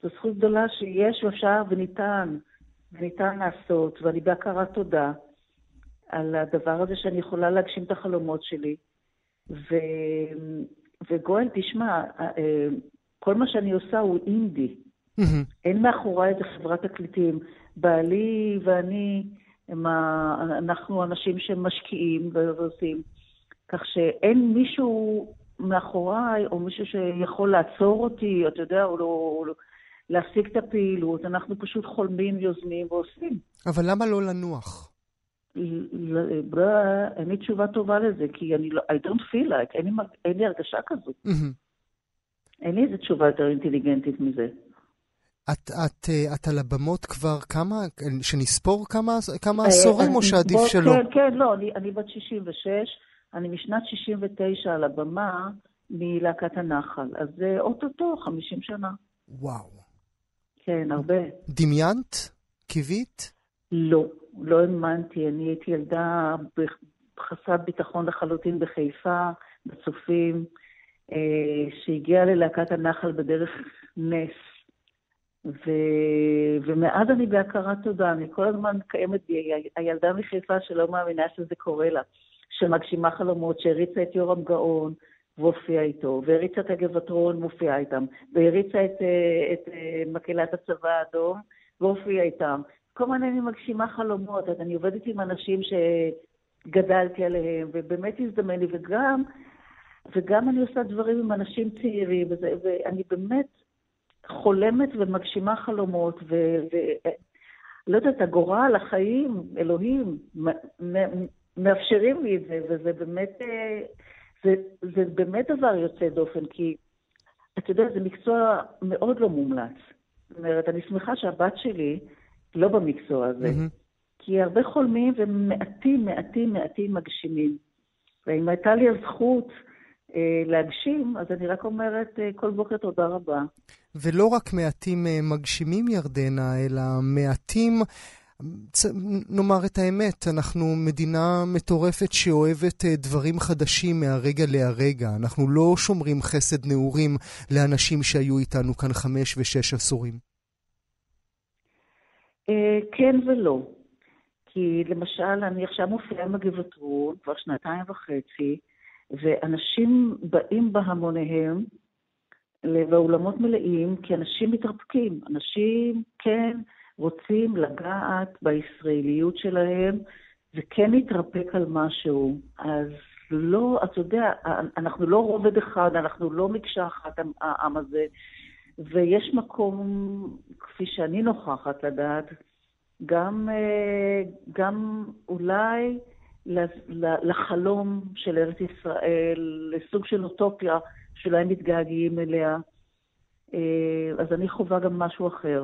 S6: זו זכות גדולה שיש ואפשר וניתן, וניתן לעשות, ואני בהכרת תודה. על הדבר הזה שאני יכולה להגשים את החלומות שלי. ו... וגואל, תשמע, אה, כל מה שאני עושה הוא אינדי. אין מאחוריי איזה חברת תקליטים. בעלי ואני, ה... אנחנו אנשים שמשקיעים ועושים. כך שאין מישהו מאחוריי, או מישהו שיכול לעצור אותי, אתה יודע, או לא... או לא... להפסיק את הפעילות, אנחנו פשוט חולמים, יוזמים ועושים.
S1: אבל למה לא לנוח?
S6: אין לי תשובה טובה לזה, כי אני לא, I don't feel like, אין לי, אין לי הרגשה.
S1: מהמם.
S6: אין לי איזה תשובה יותר אינטליגנטית מזה.
S1: את, את, אה, את על הבמות כבר כמה, שנספור כמה, כמה
S6: אה,
S1: עשורים
S6: אני-
S1: או שעדיף
S6: בוא-
S1: שלא?
S6: כן, כן, לא, אני, אני בת 66, אני משנת 69 על הבמה מלהקת הנחל, אז זה אוטוטו 50 שנה.
S1: וואו.
S6: כן, הרבה.
S1: דמיינת? קיווית?
S6: לא, לא האמנתי. אני הייתי ילדה חסרת ביטחון לחלוטין בחיפה, בצופים, אה, שהגיעה ללהקת הנחל בדרך נס. ו... ומאז אני בהכרת תודה, אני כל הזמן קיימת בי, הילדה מחיפה שלא מאמינה שזה קורה לה, שמגשימה חלומות, שהריצה את יורם גאון והופיעה איתו, והריצה את הגבעתרון והופיעה איתם, והריצה את, אה, את אה, מקהלת הצבא האדום והופיעה איתם. כל הזמן אני מגשימה חלומות, אז אני עובדת עם אנשים שגדלתי עליהם, ובאמת הזדמן לי, וגם, וגם אני עושה דברים עם אנשים צעירים, וזה, ואני באמת חולמת ומגשימה חלומות, ו... ו לא יודעת, הגורל, החיים, אלוהים, מאפשרים לי את זה, וזה באמת, אה, זה, זה באמת דבר יוצא דופן, כי אתה יודע, זה מקצוע מאוד לא מומלץ. זאת אומרת, אני שמחה שהבת שלי לא במקצוע הזה,
S1: מהמם.
S6: כי הרבה חולמים ומעטים, מעטים, מעטים מגשימים. ואם הייתה לי הזכות אה, להגשים, אז אני רק אומרת אה, כל בוקר תודה רבה.
S1: ולא רק מעטים אה, מגשימים ירדנה, אלא מעטים, נאמר את האמת, אנחנו מדינה מטורפת שאוהבת אה, דברים חדשים מהרגע להרגע. אנחנו לא שומרים חסד נעורים לאנשים שהיו איתנו כאן חמש ושש עשורים.
S6: אה, כן ולא. כי למשל, אני עכשיו מופיעה עם הגבעתרון כבר שנתיים וחצי, ואנשים באים בהמוניהם, והאולמות מלאים, כי אנשים מתרפקים. אנשים כן רוצים לגעת בישראליות שלהם, וכן להתרפק על משהו. אז לא, אתה יודע, אנחנו לא רובד אחד, אנחנו לא מקשה אחת, העם הזה, ויש מקום, כפי שאני נוכחת לדעת, גם, גם אולי לחלום של ארץ ישראל, לסוג של אוטופיה שאולי מתגעגעים אליה. אה, אז אני חווה גם משהו אחר.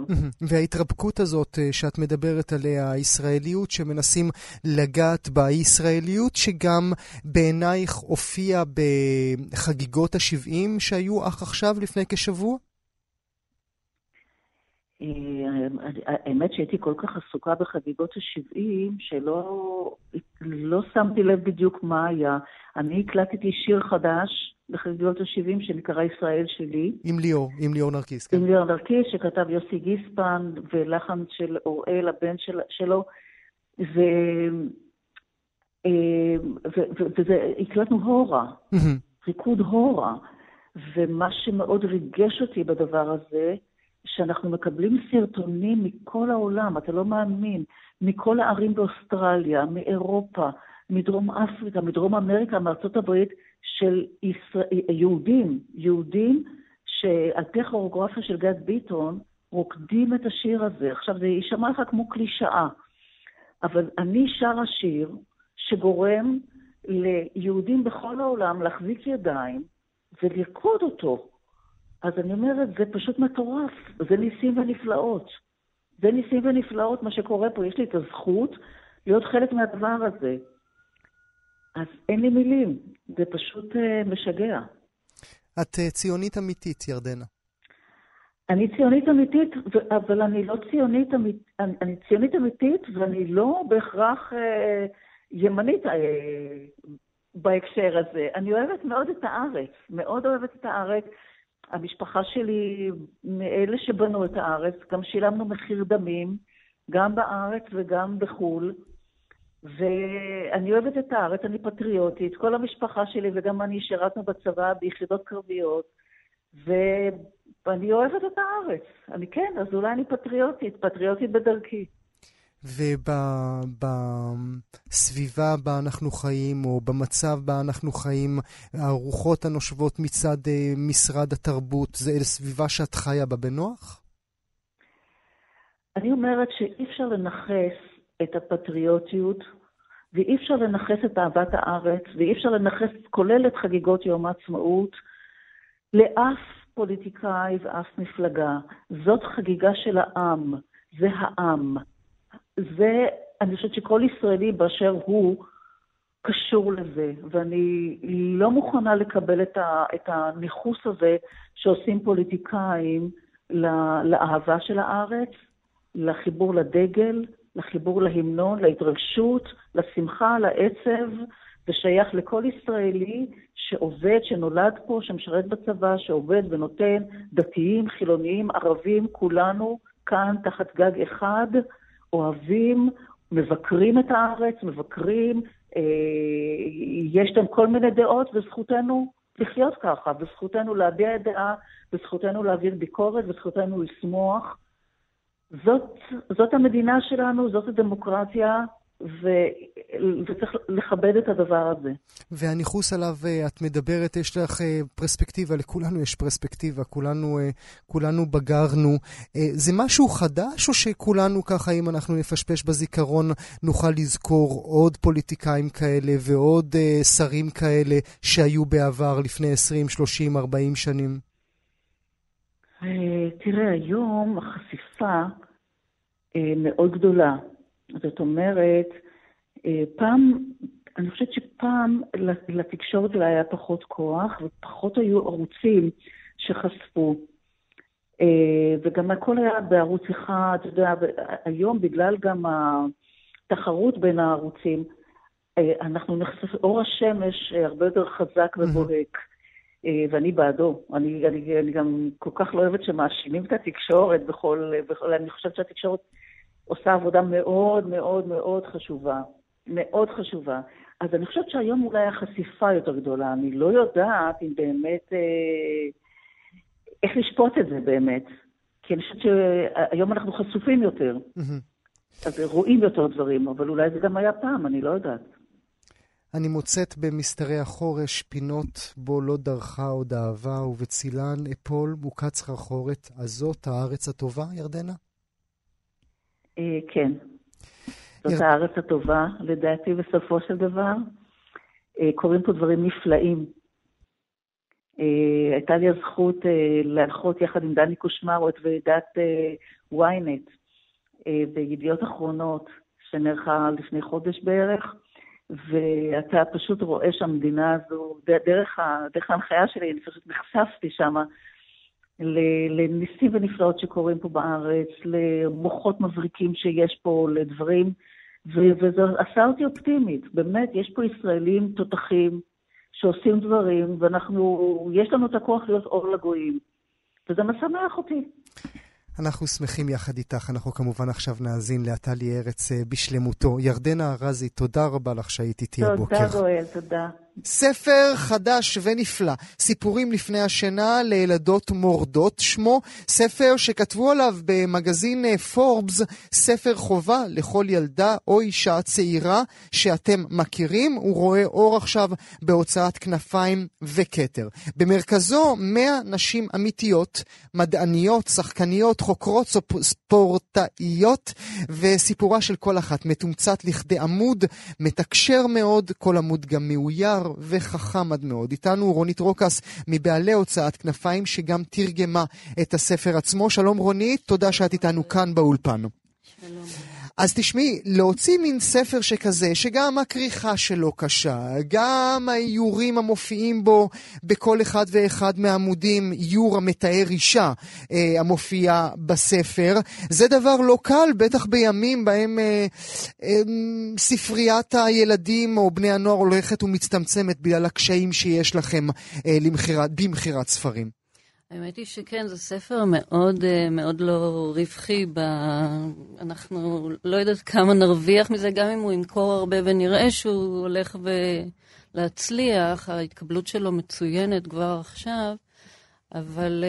S1: וההתרפקות הזאת אה, שאת מדברת עליה, הישראליות שמנסים לגעת בה, היא ישראליות שגם בעינייך הופיעה בחגיגות ה-70 שהיו אך עכשיו, לפני כשבוע?
S6: אה, האמת שהייתי כל כך עסוקה בחגיגות ה-70, שלא לא שמתי לב בדיוק מה היה. אני הקלטתי שיר חדש בחגיגות ה-70 שנקרא ישראל שלי.
S1: עם ליאור, עם ליאור נרקיס,
S6: כן. עם ליאור נרקיס, שכתב יוסי גיספן, ולחן של אוראל, הבן של, שלו. ו... אה, וזה, הקלטנו הורה, ריקוד הורה. ומה שמאוד ריגש אותי בדבר הזה, שאנחנו מקבלים סרטונים מכל העולם, אתה לא מאמין, מכל הערים באוסטרליה, מאירופה, מדרום אפריקה, מדרום אמריקה, מארצות הברית, של ישראל, יהודים, יהודים שעל פי הכוריאוגרפיה של גד ביטון, רוקדים את השיר הזה. עכשיו, זה יישמע לך כמו קלישאה, אבל אני שרה שיר שגורם ליהודים בכל העולם להחזיק ידיים ולרקוד אותו. אז אני אומרת, זה פשוט מטורף, זה ניסים ונפלאות. זה ניסים ונפלאות מה שקורה פה. יש לי את הזכות להיות חלק מהדבר הזה. אז אין לי מילים, זה פשוט uh, משגע.
S1: את uh, ציונית אמיתית, ירדנה.
S6: אני ציונית אמיתית, אבל אני לא ציונית אמיתית, אני, ציונית אמיתית ואני לא בהכרח uh, ימנית בהקשר הזה. אני אוהבת מאוד את הארץ, מאוד אוהבת את הארץ. המשפחה שלי מאלה שבנו את הארץ, גם שילמנו מחיר דמים, גם בארץ וגם בחו"ל. ואני אוהבת את הארץ, אני פטריוטית. כל המשפחה שלי וגם אני שירתנו בצבא ביחידות קרביות, ואני אוהבת את הארץ. אני כן, אז אולי אני פטריוטית, פטריוטית בדרכי.
S1: ובסביבה בה אנחנו חיים, או במצב בה אנחנו חיים, הרוחות הנושבות מצד אה, משרד התרבות, זה סביבה שאת חיה בה בנוח?
S6: אני אומרת שאי אפשר לנכס את הפטריוטיות, ואי אפשר לנכס את אהבת הארץ, ואי אפשר לנכס, כולל את חגיגות יום העצמאות, לאף פוליטיקאי ואף מפלגה. זאת חגיגה של העם, זה העם. זה, אני חושבת שכל ישראלי באשר הוא קשור לזה, ואני לא מוכנה לקבל את, ה, את הניכוס הזה שעושים פוליטיקאים לאהבה של הארץ, לחיבור לדגל, לחיבור להמנון, להתרגשות, לשמחה, לעצב. זה שייך לכל ישראלי שעובד, שנולד פה, שמשרת בצבא, שעובד ונותן, דתיים, חילוניים, ערבים, כולנו כאן תחת גג אחד, אוהבים, מבקרים את הארץ, מבקרים, אה, יש להם כל מיני דעות, וזכותנו לחיות ככה, וזכותנו להביע דעה, וזכותנו להעביר ביקורת, וזכותנו לשמוח. זאת, זאת המדינה שלנו, זאת הדמוקרטיה, ו... וצריך לכבד את הדבר הזה.
S1: והניכוס עליו אה, את מדברת, יש לך אה, פרספקטיבה, לכולנו יש פרספקטיבה, כולנו, אה, כולנו בגרנו. זה משהו חדש, או שכולנו ככה, אם אנחנו נפשפש בזיכרון, נוכל לזכור עוד פוליטיקאים כאלה ועוד שרים כאלה שהיו בעבר לפני 20, 30, 40 שנים?
S6: תראה, היום החשיפה מאוד גדולה. זאת אומרת, אה, פעם, אני חושבת שפעם לתקשורת אולי היה פחות כוח, ופחות היו ערוצים שחשפו. אה, וגם הכל היה בערוץ אחד, אתה יודע, היום בגלל גם התחרות בין הערוצים, אה, אנחנו נחשפים, אור השמש הרבה יותר חזק ובוהק. ואני בעדו. אני, אני, אני גם כל כך לא אוהבת שמאשימים את התקשורת בכל, בכל... אני חושבת שהתקשורת עושה עבודה מאוד מאוד מאוד חשובה. מאוד חשובה. אז אני חושבת שהיום אולי החשיפה יותר גדולה. אני לא יודעת אם באמת... אה, איך לשפוט את זה באמת. כי אני חושבת שהיום אנחנו חשופים יותר. אז רואים יותר דברים, אבל אולי זה גם היה פעם, אני לא יודעת.
S1: אני מוצאת במסתרי החורש פינות בו לא דרכה עוד אהבה, ובצילן אפול מוקץ חרחורת, הזאת הארץ הטובה, ירדנה?
S6: אה, כן. זאת הארץ הטובה, לדעתי, בסופו של דבר. אה, קורים פה דברים נפלאים. אה, הייתה לי הזכות להנחות יחד עם דני קושמרו את ועידת ynet בידיעות אחרונות, שנערכה לפני חודש בערך. ואתה פשוט רואה שהמדינה הזו, דרך, דרך ההנחיה שלי, אני פשוט נחשפתי שם לניסים ונפלאות שקורים פה בארץ, למוחות מבריקים שיש פה, לדברים, וזה עשה אותי אופטימית. באמת, יש פה ישראלים תותחים שעושים דברים, ואנחנו, יש לנו את הכוח להיות אור לגויים. וזה משמח אותי.
S1: אנחנו שמחים יחד איתך. אנחנו כמובן עכשיו נאזין לעטלי ארץ אה, בשלמותו. ירדנה ארזי, תודה רבה לך שהיית איתי הבוקר.
S6: תודה, גואל, תודה.
S1: ספר חדש ונפלא, סיפורים לפני השינה לילדות מורדות שמו, ספר שכתבו עליו במגזין אה, פורבס, ספר חובה לכל ילדה או אישה צעירה שאתם מכירים, הוא רואה אור עכשיו בהוצאת כנפיים וכתר. במרכזו 100 נשים אמיתיות, מדעניות, שחקניות, חוקרות, ספורטאיות, וסיפורה של כל אחת מתומצת לכדי עמוד, מתקשר מאוד, כל עמוד גם מאויר. וחכם עד מאוד. איתנו רונית רוקס מבעלי הוצאת כנפיים, שגם תרגמה את הספר עצמו. שלום רונית, תודה שאת איתנו כאן באולפן. שלום. אז תשמעי, להוציא מין ספר שכזה, שגם הכריכה שלו קשה, גם האיורים המופיעים בו בכל אחד ואחד מהעמודים, איור המתאר אישה אה, המופיע בספר, זה דבר לא קל, בטח בימים בהם אה, אה, ספריית הילדים או בני הנוער הולכת ומצטמצמת בגלל הקשיים שיש לכם אה, למחירת, במכירת ספרים.
S7: האמת היא שכן, זה ספר מאוד אה, מאוד לא רווחי. ב... אנחנו לא יודעת כמה נרוויח מזה, גם אם הוא ימכור הרבה ונראה שהוא הולך להצליח, ההתקבלות שלו מצוינת כבר עכשיו, אבל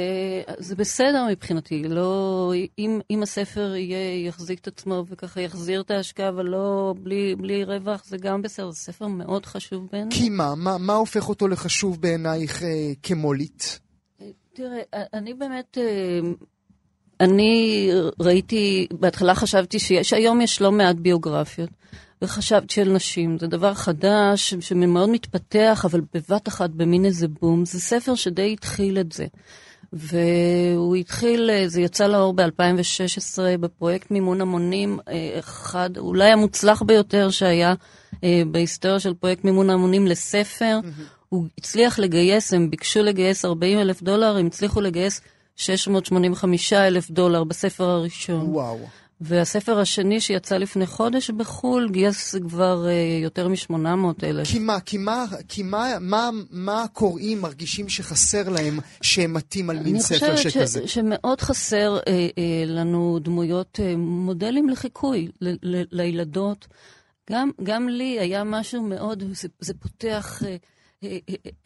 S7: uh, זה בסדר מבחינתי. לא, אם, אם הספר יהיה, יחזיק את עצמו וככה יחזיר את ההשקעה, אבל לא בלי, בלי רווח, זה גם בסדר. זה ספר מאוד חשוב בעיניי.
S1: כי מה? מה, מה הופך אותו לחשוב בעינייך uh, כמולית?
S7: תראה, אני באמת, אה, אני ראיתי, בהתחלה חשבתי שיש, היום יש לא מעט ביוגרפיות, וחשבתי של נשים, זה דבר חדש שמאוד מתפתח, אבל בבת אחת במין איזה בום, זה ספר שדי התחיל את זה. והוא התחיל, אה, זה יצא לאור ב-2016 בפרויקט מימון המונים, אה, אחד, אולי המוצלח ביותר שהיה בהיסטוריה של פרויקט מימון המונים לספר. Mm-hmm. הוא הצליח לגייס, הם ביקשו לגייס 40 אלף דולר, הם הצליחו לגייס 685 אלף דולר בספר הראשון.
S1: וואו.
S7: והספר השני שיצא לפני חודש בחו"ל גייס כבר uh, יותר מ-800 אלף.
S1: כי מה, כי מה, כי מה, מה, מה הקוראים מרגישים שחסר להם שהם מתים על מין ספר שכזה?
S7: אני חושבת שמאוד חסר uh, uh, לנו דמויות, uh, מודלים לחיקוי ל- ל- לילדות. גם, גם לי היה משהו מאוד, זה, זה פותח... Uh,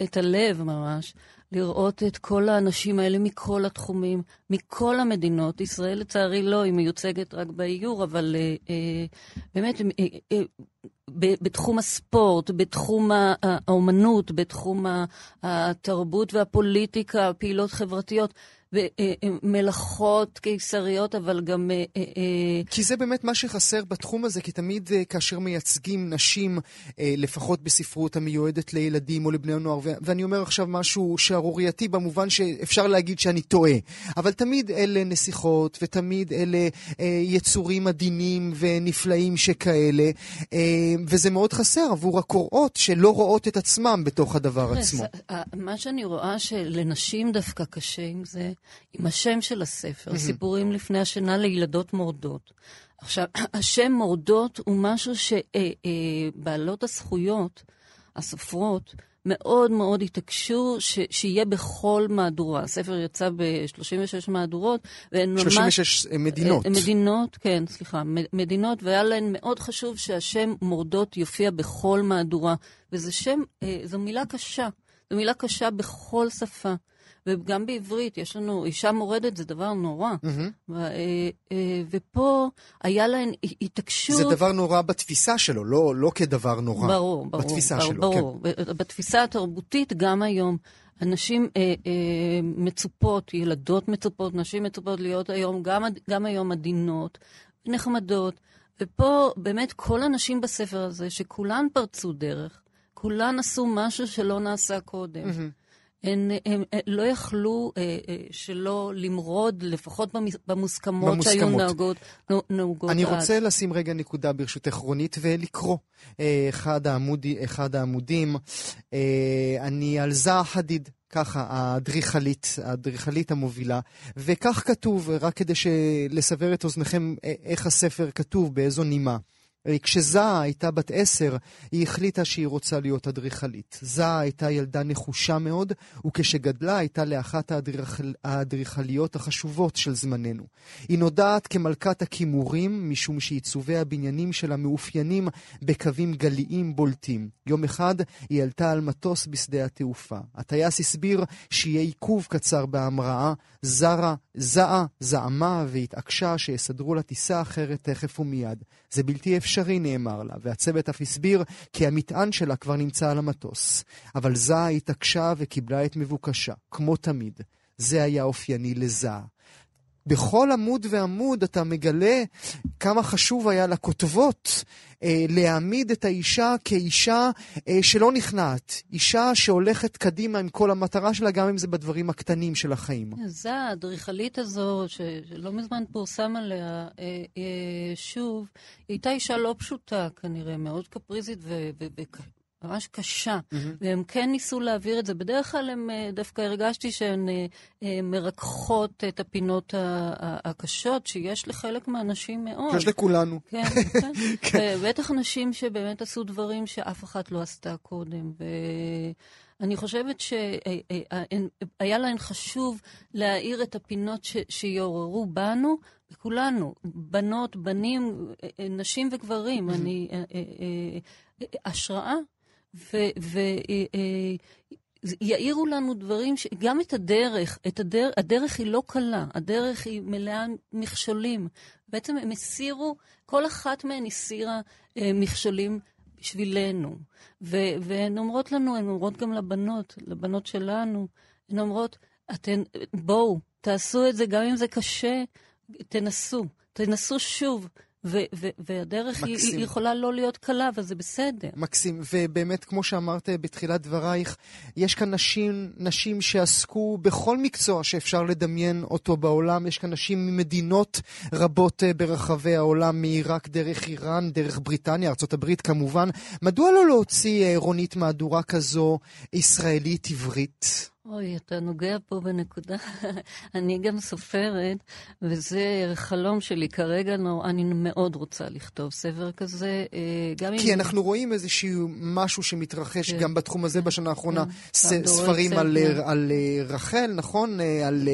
S7: את הלב ממש, לראות את כל האנשים האלה מכל התחומים, מכל המדינות. ישראל לצערי לא, היא מיוצגת רק באיור, אבל אה, אה, באמת, אה, בתחום הספורט, בתחום האומנות, בתחום התרבות והפוליטיקה, פעילות חברתיות. אה, אה, מלאכות קיסריות, אבל גם... אה,
S1: כי זה באמת מה שחסר בתחום הזה, כי תמיד כאשר מייצגים נשים, לפחות בספרות המיועדת לילדים או לבני הנוער, ואני אומר עכשיו משהו שערורייתי במובן שאפשר להגיד שאני טועה, אבל תמיד אלה נסיכות, ותמיד אלה יצורים עדינים ונפלאים שכאלה, וזה מאוד חסר עבור הקוראות שלא רואות את עצמם בתוך הדבר עצמו.
S7: מה שאני רואה שלנשים דווקא קשה עם זה, עם השם של הספר, סיפורים לפני השינה לילדות מורדות. עכשיו, השם מורדות הוא משהו שבעלות אה, הזכויות, הסופרות, מאוד מאוד התעקשו ש, שיהיה בכל מהדורה. הספר יצא ב-36 מהדורות,
S1: והן ממש... 36 מדינות.
S7: אה, מדינות, כן, סליחה, מדינות, והיה להן מאוד חשוב שהשם מורדות יופיע בכל מהדורה. וזה שם, אה, זו מילה קשה, זו מילה קשה בכל שפה. וגם בעברית, יש לנו, אישה מורדת זה דבר נורא.
S1: מהמם.
S7: ו- אה, אה, ופה היה להן התעקשות...
S1: זה דבר נורא בתפיסה שלו, לא, לא כדבר נורא.
S7: ברור, ברור.
S1: בתפיסה
S7: ברור,
S1: שלו,
S7: ברור. כן. בתפיסה התרבותית, גם היום, הנשים אה, אה, מצופות, ילדות מצופות, נשים מצופות להיות היום, גם, גם היום עדינות, נחמדות. ופה באמת כל הנשים בספר הזה, שכולן פרצו דרך, כולן עשו משהו שלא נעשה קודם.
S1: מהמם.
S7: הן, הן, הן לא יכלו אה, אה, שלא למרוד, לפחות במס- במוסכמות שהיו
S1: במוסכמות.
S7: נהוגות,
S1: אני
S7: אז.
S1: רוצה לשים רגע נקודה ברשותך רונית ולקרוא אה, אחד, העמודי, אחד העמודים. אה, אני על זעה חדיד, ככה, האדריכלית, האדריכלית המובילה, וכך כתוב, רק כדי לסבר את אוזניכם אה, איך הספר כתוב, באיזו נימה. אה, כשזעה הייתה בת עשר, היא החליטה שהיא רוצה להיות אדריכלית. זעה הייתה ילדה נחושה מאוד, וכשגדלה הייתה לאחת האדריכל... האדריכליות החשובות של זמננו. היא נודעת כמלכת הכימורים, משום שעיצובי הבניינים שלה מאופיינים בקווים גליים בולטים. יום אחד היא עלתה על מטוס בשדה התעופה. הטייס הסביר שיהיה עיכוב קצר בהמראה, זרה, זעה, זעמה והתעקשה שיסדרו לה טיסה אחרת תכף ומיד. זה בלתי אפשרי, נאמר לה, והצוות אף הסביר כי המטען שלה כבר נמצא על המטוס. אבל זעה התעקשה וקיבלה את מבוקשה, כמו תמיד. זה היה אופייני לזעה. בכל עמוד ועמוד אתה מגלה כמה חשוב היה לכותבות אה, להעמיד את האישה כאישה אה, שלא נכנעת, אישה שהולכת קדימה עם כל המטרה שלה, גם אם זה בדברים הקטנים של החיים.
S7: זה האדריכלית הזו, שלא מזמן פורסם עליה אה, אה, שוב, היא הייתה אישה לא פשוטה כנראה, מאוד קפריזית ו- ו- וממש קשה. והם כן ניסו להעביר את זה. בדרך כלל הם, אה, דווקא הרגשתי שהן אה, אה, מרככות את הפינות הקשות שיש לחלק מהאנשים מאוד.
S1: יש לכולנו.
S7: כן, כן. ובטח נשים שבאמת עשו דברים שאף אחת לא עשתה קודם. ואני חושבת שהיה להן חשוב להאיר את הפינות ש- שיעוררו בנו, כולנו, בנות, בנים, נשים וגברים. אני... אה, אה, אה, השראה. ויעירו לנו דברים, ש... גם את הדרך, את הדר... הדרך היא לא קלה, הדרך היא מלאה מכשולים. בעצם הם הסירו, כל אחת מהן הסירה אה, מכשולים בשבילנו. ו... והן אומרות לנו, הן אומרות גם לבנות, לבנות שלנו, הן אומרות, אתן, בואו, תעשו את זה, גם אם זה קשה, תנסו, תנסו שוב. ו- ו- והדרך היא. היא יכולה לא להיות קלה, אבל זה בסדר.
S1: מקסים, ובאמת, כמו שאמרת בתחילת דברייך, יש כאן נשים, נשים שעסקו בכל מקצוע שאפשר לדמיין אותו בעולם. יש כאן נשים ממדינות רבות אה, ברחבי העולם, מעיראק דרך איראן, דרך בריטניה, ארה"ב כמובן. מדוע לא להוציא, אה, רונית, מהדורה כזו ישראלית עברית?
S7: אוי, אתה נוגע פה בנקודה. אני גם סופרת, וזה חלום שלי כרגע, נו, אני מאוד רוצה לכתוב ספר כזה, אה, גם
S1: כי
S7: אם...
S1: אנחנו רואים איזשהו משהו שמתרחש
S7: כן.
S1: גם בתחום הזה בשנה האחרונה.
S7: כן.
S1: ס- ספרים על. אה, על אה, רחל, נכון? על...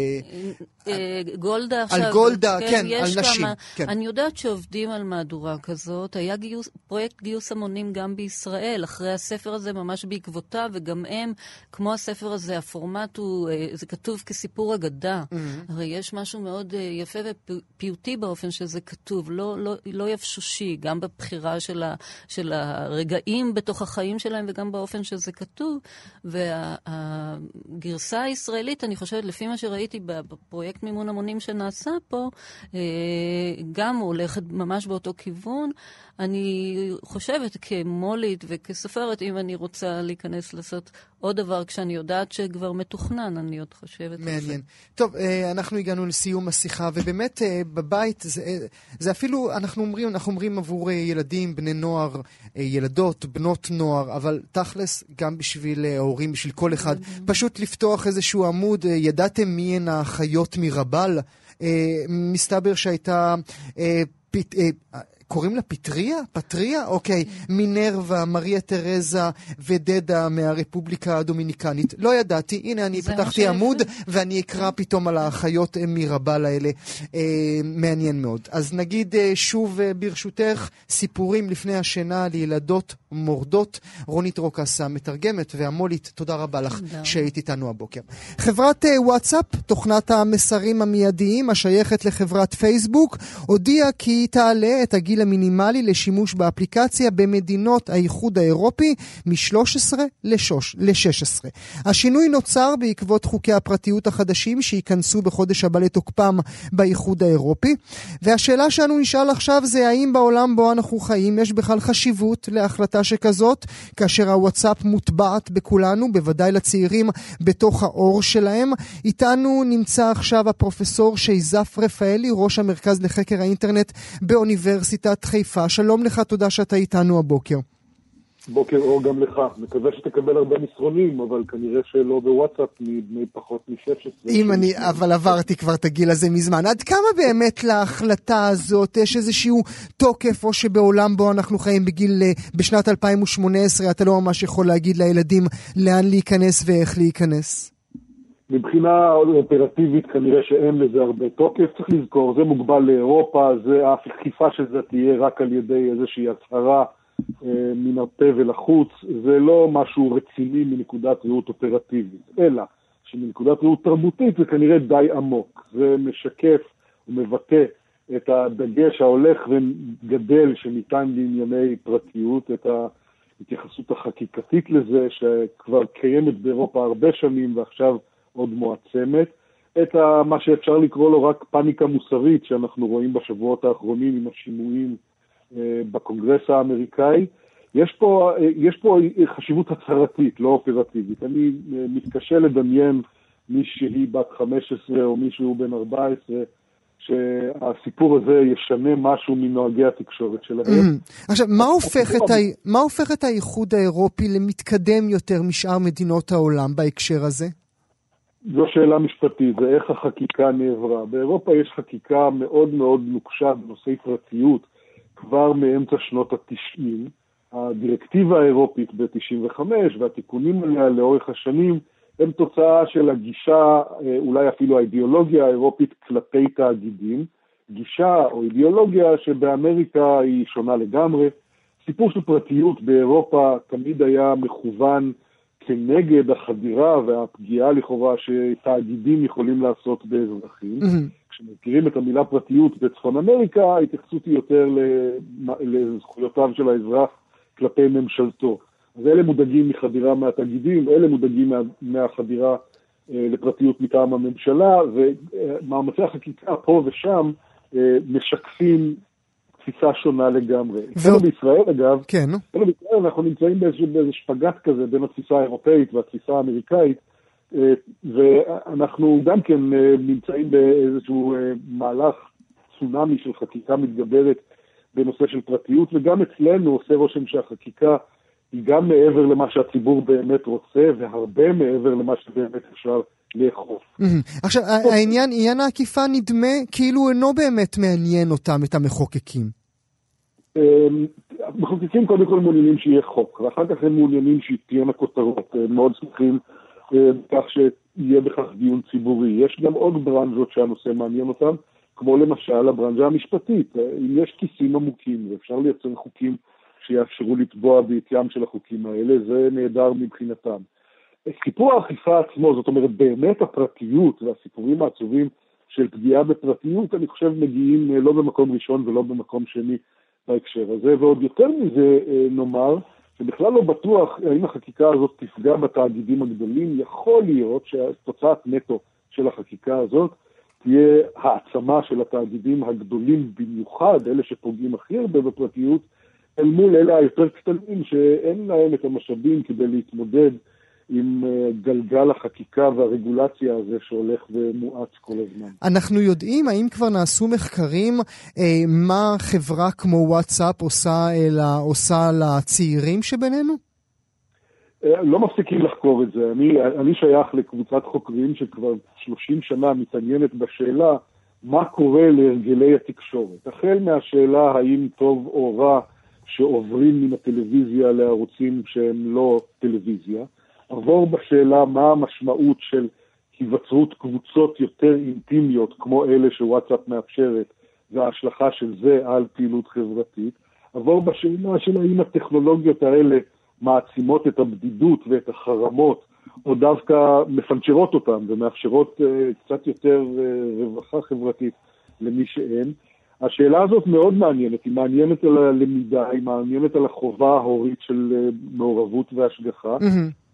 S7: גולדה עכשיו.
S1: גולדה, כן,
S7: יש
S1: על נשים,
S7: כמה-
S1: כן.
S7: אני יודעת שעובדים על מהדורה כזאת. היה גיוס, פרויקט גיוס המונים גם בישראל, אחרי הספר הזה, ממש בעקבותיו, וגם הם, כמו הספר הזה, הפורמט הוא, אה, זה כתוב כסיפור אגדה.
S1: Mm-hmm.
S7: הרי יש משהו מאוד אה, יפה ופיוטי באופן שזה כתוב, לא, לא, לא יבשושי, גם בבחירה של, ה, של הרגעים בתוך החיים שלהם וגם באופן שזה כתוב. והגרסה הישראלית, אני חושבת, לפי מה שראיתי בפרויקט מימון המונים שנעשה פה, אה, גם הולכת ממש באותו כיוון. אני חושבת כמולית וכסופרת, אם אני רוצה להיכנס לעשות עוד דבר כשאני יודעת שכבר מתוכנן, אני עוד חושבת על זה.
S1: מעניין. טוב, אה, אנחנו הגענו לסיום השיחה, ובאמת אה, בבית זה, אה, זה אפילו, אנחנו אומרים, אנחנו אומרים עבור ילדים, בני נוער, ילדות, בנות נוער, אבל תכלס, גם בשביל ההורים, בשביל כל אחד, פשוט לפתוח איזשהו עמוד, ידעתם מי הן החיות מרבל? מסתבר שהייתה... קוראים לה פטריה? פטריה? אוקיי. מינרווה, מריה תרזה ודדה מהרפובליקה הדומיניקנית. לא ידעתי, הנה אני פתחתי. עמוד ואני אקרא פתאום על החיות אה, מרבל האלה. אה, מעניין מאוד. אז נגיד אה, שוב אה, ברשותך, סיפורים לפני השינה לילדות מורדות. רונית רוקס המתרגמת והמולית, תודה רבה לך. שהיית איתנו הבוקר. חברת אה, וואטסאפ, תוכנת המסרים המיידיים השייכת לחברת פייסבוק, הודיעה כי היא תעלה את הגיל המינימלי לשימוש באפליקציה במדינות האיחוד האירופי מ-13 ל-16. השינוי נוצר בעקבות חוקי הפרטיות החדשים שייכנסו בחודש הבא לתוקפם באיחוד האירופי. והשאלה שאנו נשאל עכשיו זה האם בעולם בו אנחנו חיים יש בכלל חשיבות להחלטה שכזאת, כאשר הוואטסאפ מוטבעת בכולנו, בוודאי לצעירים בתוך האור שלהם. איתנו נמצא עכשיו הפרופסור שייזף רפאלי, ראש המרכז לחקר האינטרנט באוניברסיטת חיפה. שלום לך, תודה שאתה איתנו הבוקר.
S8: בוקר אור גם לך. מקווה שתקבל הרבה מסרונים, אבל כנראה שלא בוואטסאפ מבני פחות מ-16.
S1: אם אני, אבל עברתי כבר את הגיל הזה מזמן. עד כמה באמת להחלטה הזאת יש איזשהו תוקף, או שבעולם בו אנחנו חיים בגיל, אה, בשנת 2018, אתה לא ממש יכול להגיד לילדים לאן להיכנס ואיך להיכנס?
S8: מבחינה אופרטיבית כנראה שאין לזה הרבה תוקף, צריך לזכור, זה מוגבל לאירופה, זה האכיפה של זה תהיה רק על ידי איזושהי הצהרה מן הפה ולחוץ, זה לא משהו רציני מנקודת ראות אופרטיבית, אלא שמנקודת ראות תרבותית זה כנראה די עמוק, זה משקף ומבטא את הדגש ההולך וגדל שניתן לענייני פרטיות, את ההתייחסות החקיקתית לזה, שכבר קיימת באירופה הרבה שנים ועכשיו עוד מועצמת, את מה שאפשר לקרוא לו רק פאניקה מוסרית שאנחנו רואים בשבועות האחרונים עם השימועים אה, בקונגרס האמריקאי. יש פה, אה, יש פה חשיבות הצהרתית, לא אופרטיבית. אני אה, מתקשה לדמיין מישהי בת 15 או מישהו בן 14 שהסיפור הזה ישנה משהו מנוהגי התקשורת שלהם.
S1: עכשיו, מה הופך, את ה... מה הופך את האיחוד האירופי למתקדם יותר משאר מדינות העולם בהקשר הזה?
S8: זו שאלה משפטית, זה איך החקיקה נעברה. באירופה יש חקיקה מאוד מאוד נוקשה בנושאי פרטיות כבר מאמצע שנות התשעים. הדירקטיבה האירופית ב-95 והתיקונים עליה לאורך השנים הם תוצאה של הגישה, אה, אולי אפילו האידיאולוגיה האירופית כלפי תאגידים. גישה או אידיאולוגיה שבאמריקה היא שונה לגמרי. סיפור של פרטיות באירופה תמיד היה מכוון כנגד החדירה והפגיעה לכאורה שתאגידים יכולים לעשות באזרחים. Mm-hmm. כשמכירים את המילה פרטיות בצפון אמריקה, ההתייחסות היא יותר לזכויותיו של האזרח כלפי ממשלתו. אז אלה מודאגים מחדירה מהתאגידים, אלה מודאגים מה, מהחדירה אה, לפרטיות מטעם הממשלה, ומאמצי החקיקה פה ושם אה, משקפים תפיסה שונה לגמרי. אצלנו. בישראל, אגב,
S1: כן.
S8: אצלנו בישראל אנחנו נמצאים באיזה שפגאט כזה בין התפיסה האירופאית והתפיסה האמריקאית, ואנחנו גם כן אה, נמצאים באיזשהו אה, מהלך צונאמי של חקיקה מתגברת בנושא של פרטיות, וגם אצלנו עושה רושם שהחקיקה היא גם מעבר למה שהציבור באמת רוצה, והרבה מעבר למה שבאמת אפשר לאכוף.
S1: עכשיו, העניין, עניין העקיפה נדמה כאילו אינו באמת מעניין אותם, את המחוקקים.
S8: המחוקקים קודם כל מעוניינים שיהיה חוק, ואחר כך הם מעוניינים שתהיינה כותרות. הם מאוד שמחים אה, כך שיהיה בכך דיון ציבורי. יש גם עוד ברנז'ות שהנושא מעניין אותם, כמו למשל הברנז'ה המשפטית. אה, אם יש כיסים עמוקים ואפשר לייצר חוקים שיאפשרו לתבוע בעטיים של החוקים האלה, זה נהדר מבחינתם. סיפור האכיפה עצמו, זאת אומרת באמת הפרטיות והסיפורים העצובים של פגיעה בפרטיות, אני חושב מגיעים אה, לא במקום ראשון ולא במקום שני בהקשר הזה, ועוד יותר מזה נאמר, שבכלל לא בטוח האם החקיקה הזאת תפגע בתאגידים הגדולים, יכול להיות שתוצאת נטו של החקיקה הזאת תהיה העצמה של התאגידים הגדולים במיוחד, אלה שפוגעים הכי הרבה בפרטיות, אל מול אלה היותר קטנים שאין להם את המשאבים כדי להתמודד עם אה, גלגל החקיקה והרגולציה הזה שהולך ומואץ כל הזמן.
S1: אנחנו יודעים, האם כבר נעשו מחקרים אה, מה חברה כמו וואטסאפ עושה, אלא, עושה לצעירים שבינינו?
S8: אה, לא מפסיקים לחקור את זה. אני, אני שייך לקבוצת חוקרים שכבר 30 שנה מתעניינת בשאלה מה קורה להרגלי התקשורת. החל מהשאלה האם טוב או רע שעוברים מן הטלוויזיה לערוצים שהם לא טלוויזיה, עבור בשאלה מה המשמעות של היווצרות קבוצות יותר אינטימיות כמו אלה שוואטסאפ מאפשרת וההשלכה של זה על פעילות חברתית. עבור בשאלה של האם הטכנולוגיות האלה מעצימות את הבדידות ואת החרמות, או דווקא מפנצ'רות אותם ומאפשרות uh, קצת יותר uh, רווחה חברתית למי שאין. השאלה הזאת מאוד מעניינת, היא מעניינת על הלמידה, היא מעניינת על החובה ההורית של uh, מעורבות והשגחה. Mm-hmm.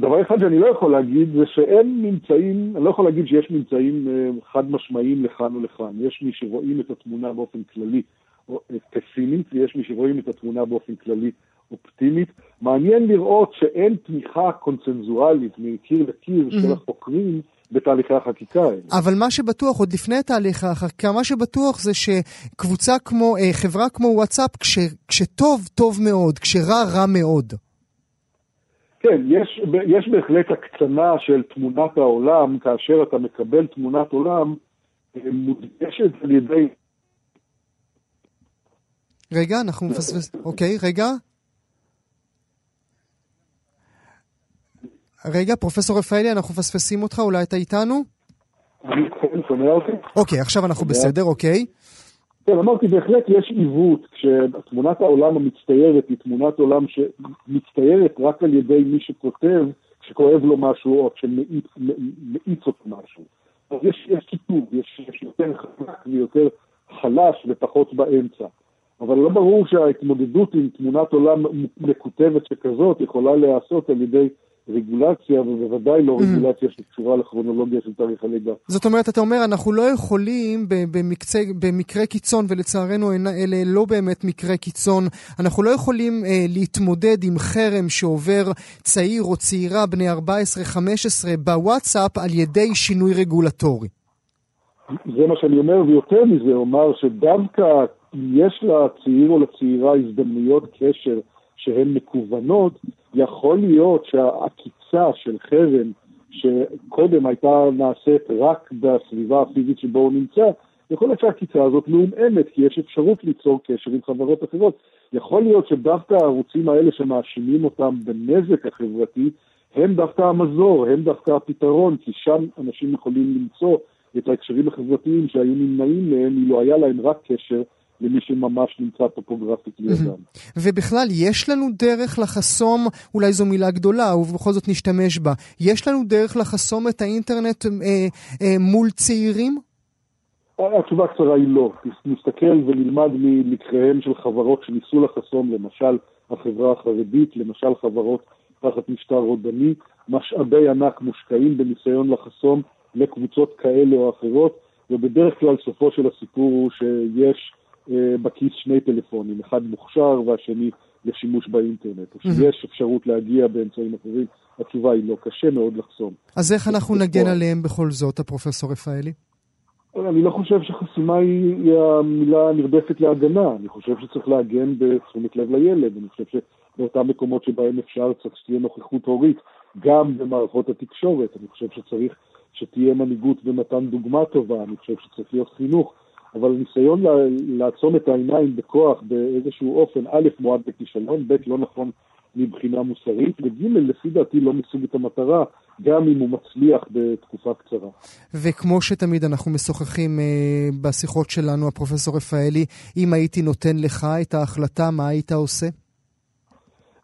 S8: דבר אחד שאני לא יכול להגיד זה שאין ממצאים, אני לא יכול להגיד שיש ממצאים uh, חד משמעיים לכאן או לכאן. יש מי שרואים את התמונה באופן כללי פסימית, ויש מי שרואים את התמונה באופן כללי אופטימית. מעניין לראות שאין תמיכה קונצנזואלית מקיר לקיר של החוקרים בתהליכי החקיקה האלה.
S1: אבל מה שבטוח, עוד לפני תהליך החקיקה, מה שבטוח זה שקבוצה כמו, אה, חברה כמו וואטסאפ, כש, כשטוב, טוב מאוד, כשרע, רע מאוד.
S8: כן, יש, יש בהחלט הקצנה של תמונת העולם, כאשר אתה מקבל תמונת עולם אה, מודגשת על ידי...
S1: רגע, אנחנו מפספס... אוקיי, רגע. רגע, פרופסור רפאלי, אנחנו מפספסים אותך, אולי אתה איתנו?
S8: אני כן, שומע אותי?
S1: אוקיי, עכשיו אנחנו בסדר, אוקיי.
S8: כן, אמרתי, בהחלט יש עיוות, כשתמונת העולם המצטיירת היא תמונת עולם שמצטיירת רק על ידי מי שכותב, כשכואב לו משהו או כשמאיץ אותו משהו. אז יש, יש קיטוב, יש, יש יותר חזק ויותר חלש ופחות באמצע. אבל לא ברור שההתמודדות עם תמונת עולם מקוטבת שכזאת יכולה להיעשות על ידי רגולציה, ובוודאי לא mm-hmm. רגולציה שקשורה לכרונולוגיה של תאריך הלידה.
S1: זאת אומרת, אתה אומר, אנחנו לא יכולים במקצה, במקרה קיצון, ולצערנו אלה לא באמת מקרה קיצון, אנחנו לא יכולים אה, להתמודד עם חרם שעובר צעיר או צעירה בני 14-15 בוואטסאפ על ידי שינוי רגולטורי.
S8: זה מה שאני אומר, ויותר מזה, אומר שדווקא יש לצעיר או לצעירה הזדמנויות קשר שהן מקוונות, יכול להיות שהעקיצה של חרם, שקודם הייתה נעשית רק בסביבה הפיזית שבו הוא נמצא, יכול להיות שהעקיצה הזאת מעומעמת, כי יש אפשרות ליצור קשר עם חברות אחרות. יכול להיות שדווקא הערוצים האלה שמאשימים אותם בנזק החברתי, הם דווקא המזור, הם דווקא הפתרון, כי שם אנשים יכולים למצוא את ההקשרים החברתיים שהיו נמנעים מהם אילו היה להם רק קשר למי שממש נמצא טופוגרפית לידם.
S1: ובכלל, יש לנו דרך לחסום, אולי זו מילה גדולה, ובכל זאת נשתמש בה, יש לנו דרך לחסום את האינטרנט אה, אה, מול צעירים?
S8: התשובה הקצרה היא לא. נסתכל ונלמד מלקחיהם של חברות שניסו לחסום, למשל החברה החרדית, למשל חברות תחת משטר רודני, משאבי ענק מושקעים בניסיון לחסום לקבוצות כאלה או אחרות, ובדרך כלל סופו של הסיפור הוא שיש אה, בכיס שני טלפונים, אחד מוכשר והשני לשימוש באינטרנט. או שיש אפשרות להגיע באמצעים אחרים, התשובה היא לא, קשה מאוד לחסום.
S1: אז איך אנחנו נגן עליהם בכל זאת, הפרופסור רפאלי?
S8: אני לא חושב שחסימה היא, היא המילה הנרדפת להגנה, אני חושב שצריך להגן בתשומת לב לילד, אני חושב שבאותם מקומות שבהם אפשר צריך שתהיה נוכחות הורית, גם במערכות התקשורת, אני חושב שצריך שתהיה מנהיגות ומתן דוגמה טובה, אני חושב שצריך להיות חינוך. אבל ניסיון לעצום את העיניים בכוח באיזשהו אופן, א', מועד בכישלון, ב', לא נכון מבחינה מוסרית, וג', לפי דעתי לא משיג את המטרה, גם אם הוא מצליח בתקופה קצרה.
S1: וכמו שתמיד אנחנו משוחחים אה, בשיחות שלנו, הפרופסור רפאלי, אם הייתי נותן לך את ההחלטה, מה היית עושה?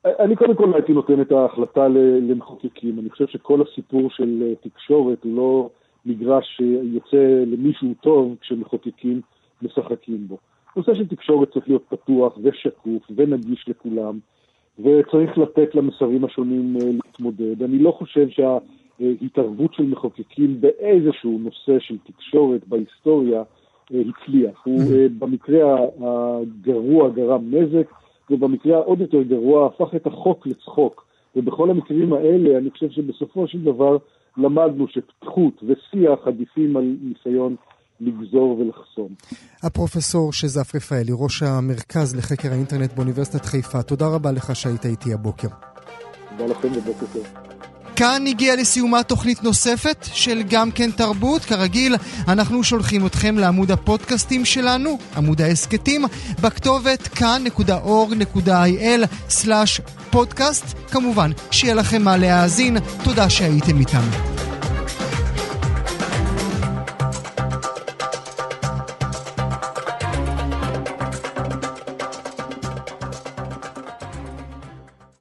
S8: אני קודם כל הייתי נותן את ההחלטה למחוקקים. אני חושב שכל הסיפור של אה, תקשורת הוא לא... מגרש שיוצא למישהו טוב כשמחוקקים משחקים בו. נושא של תקשורת צריך להיות פתוח ושקוף ונגיש לכולם, וצריך לתת למסרים השונים אה, להתמודד. אני לא חושב שההתערבות של מחוקקים באיזשהו נושא של תקשורת בהיסטוריה אה, הצליח. הוא אה, במקרה הגרוע גרם נזק, ובמקרה העוד יותר גרוע הפך את החוק לצחוק. ובכל המקרים האלה אני חושב שבסופו של דבר למדנו שפתחות ושיח עדיפים על ניסיון לגזור ולחסום.
S1: הפרופסור שזף רפאלי, ראש המרכז לחקר האינטרנט באוניברסיטת חיפה, תודה רבה לך שהיית איתי הבוקר.
S8: תודה לכם ובוקר טוב.
S1: כאן הגיעה לסיומה תוכנית נוספת של גם כן תרבות. כרגיל, אנחנו שולחים אתכם לעמוד הפודקאסטים שלנו, עמוד ההסכתים, בכתובת כאן.org.il/פודקאסט. כמובן, שיהיה לכם מה להאזין. תודה שהייתם איתנו.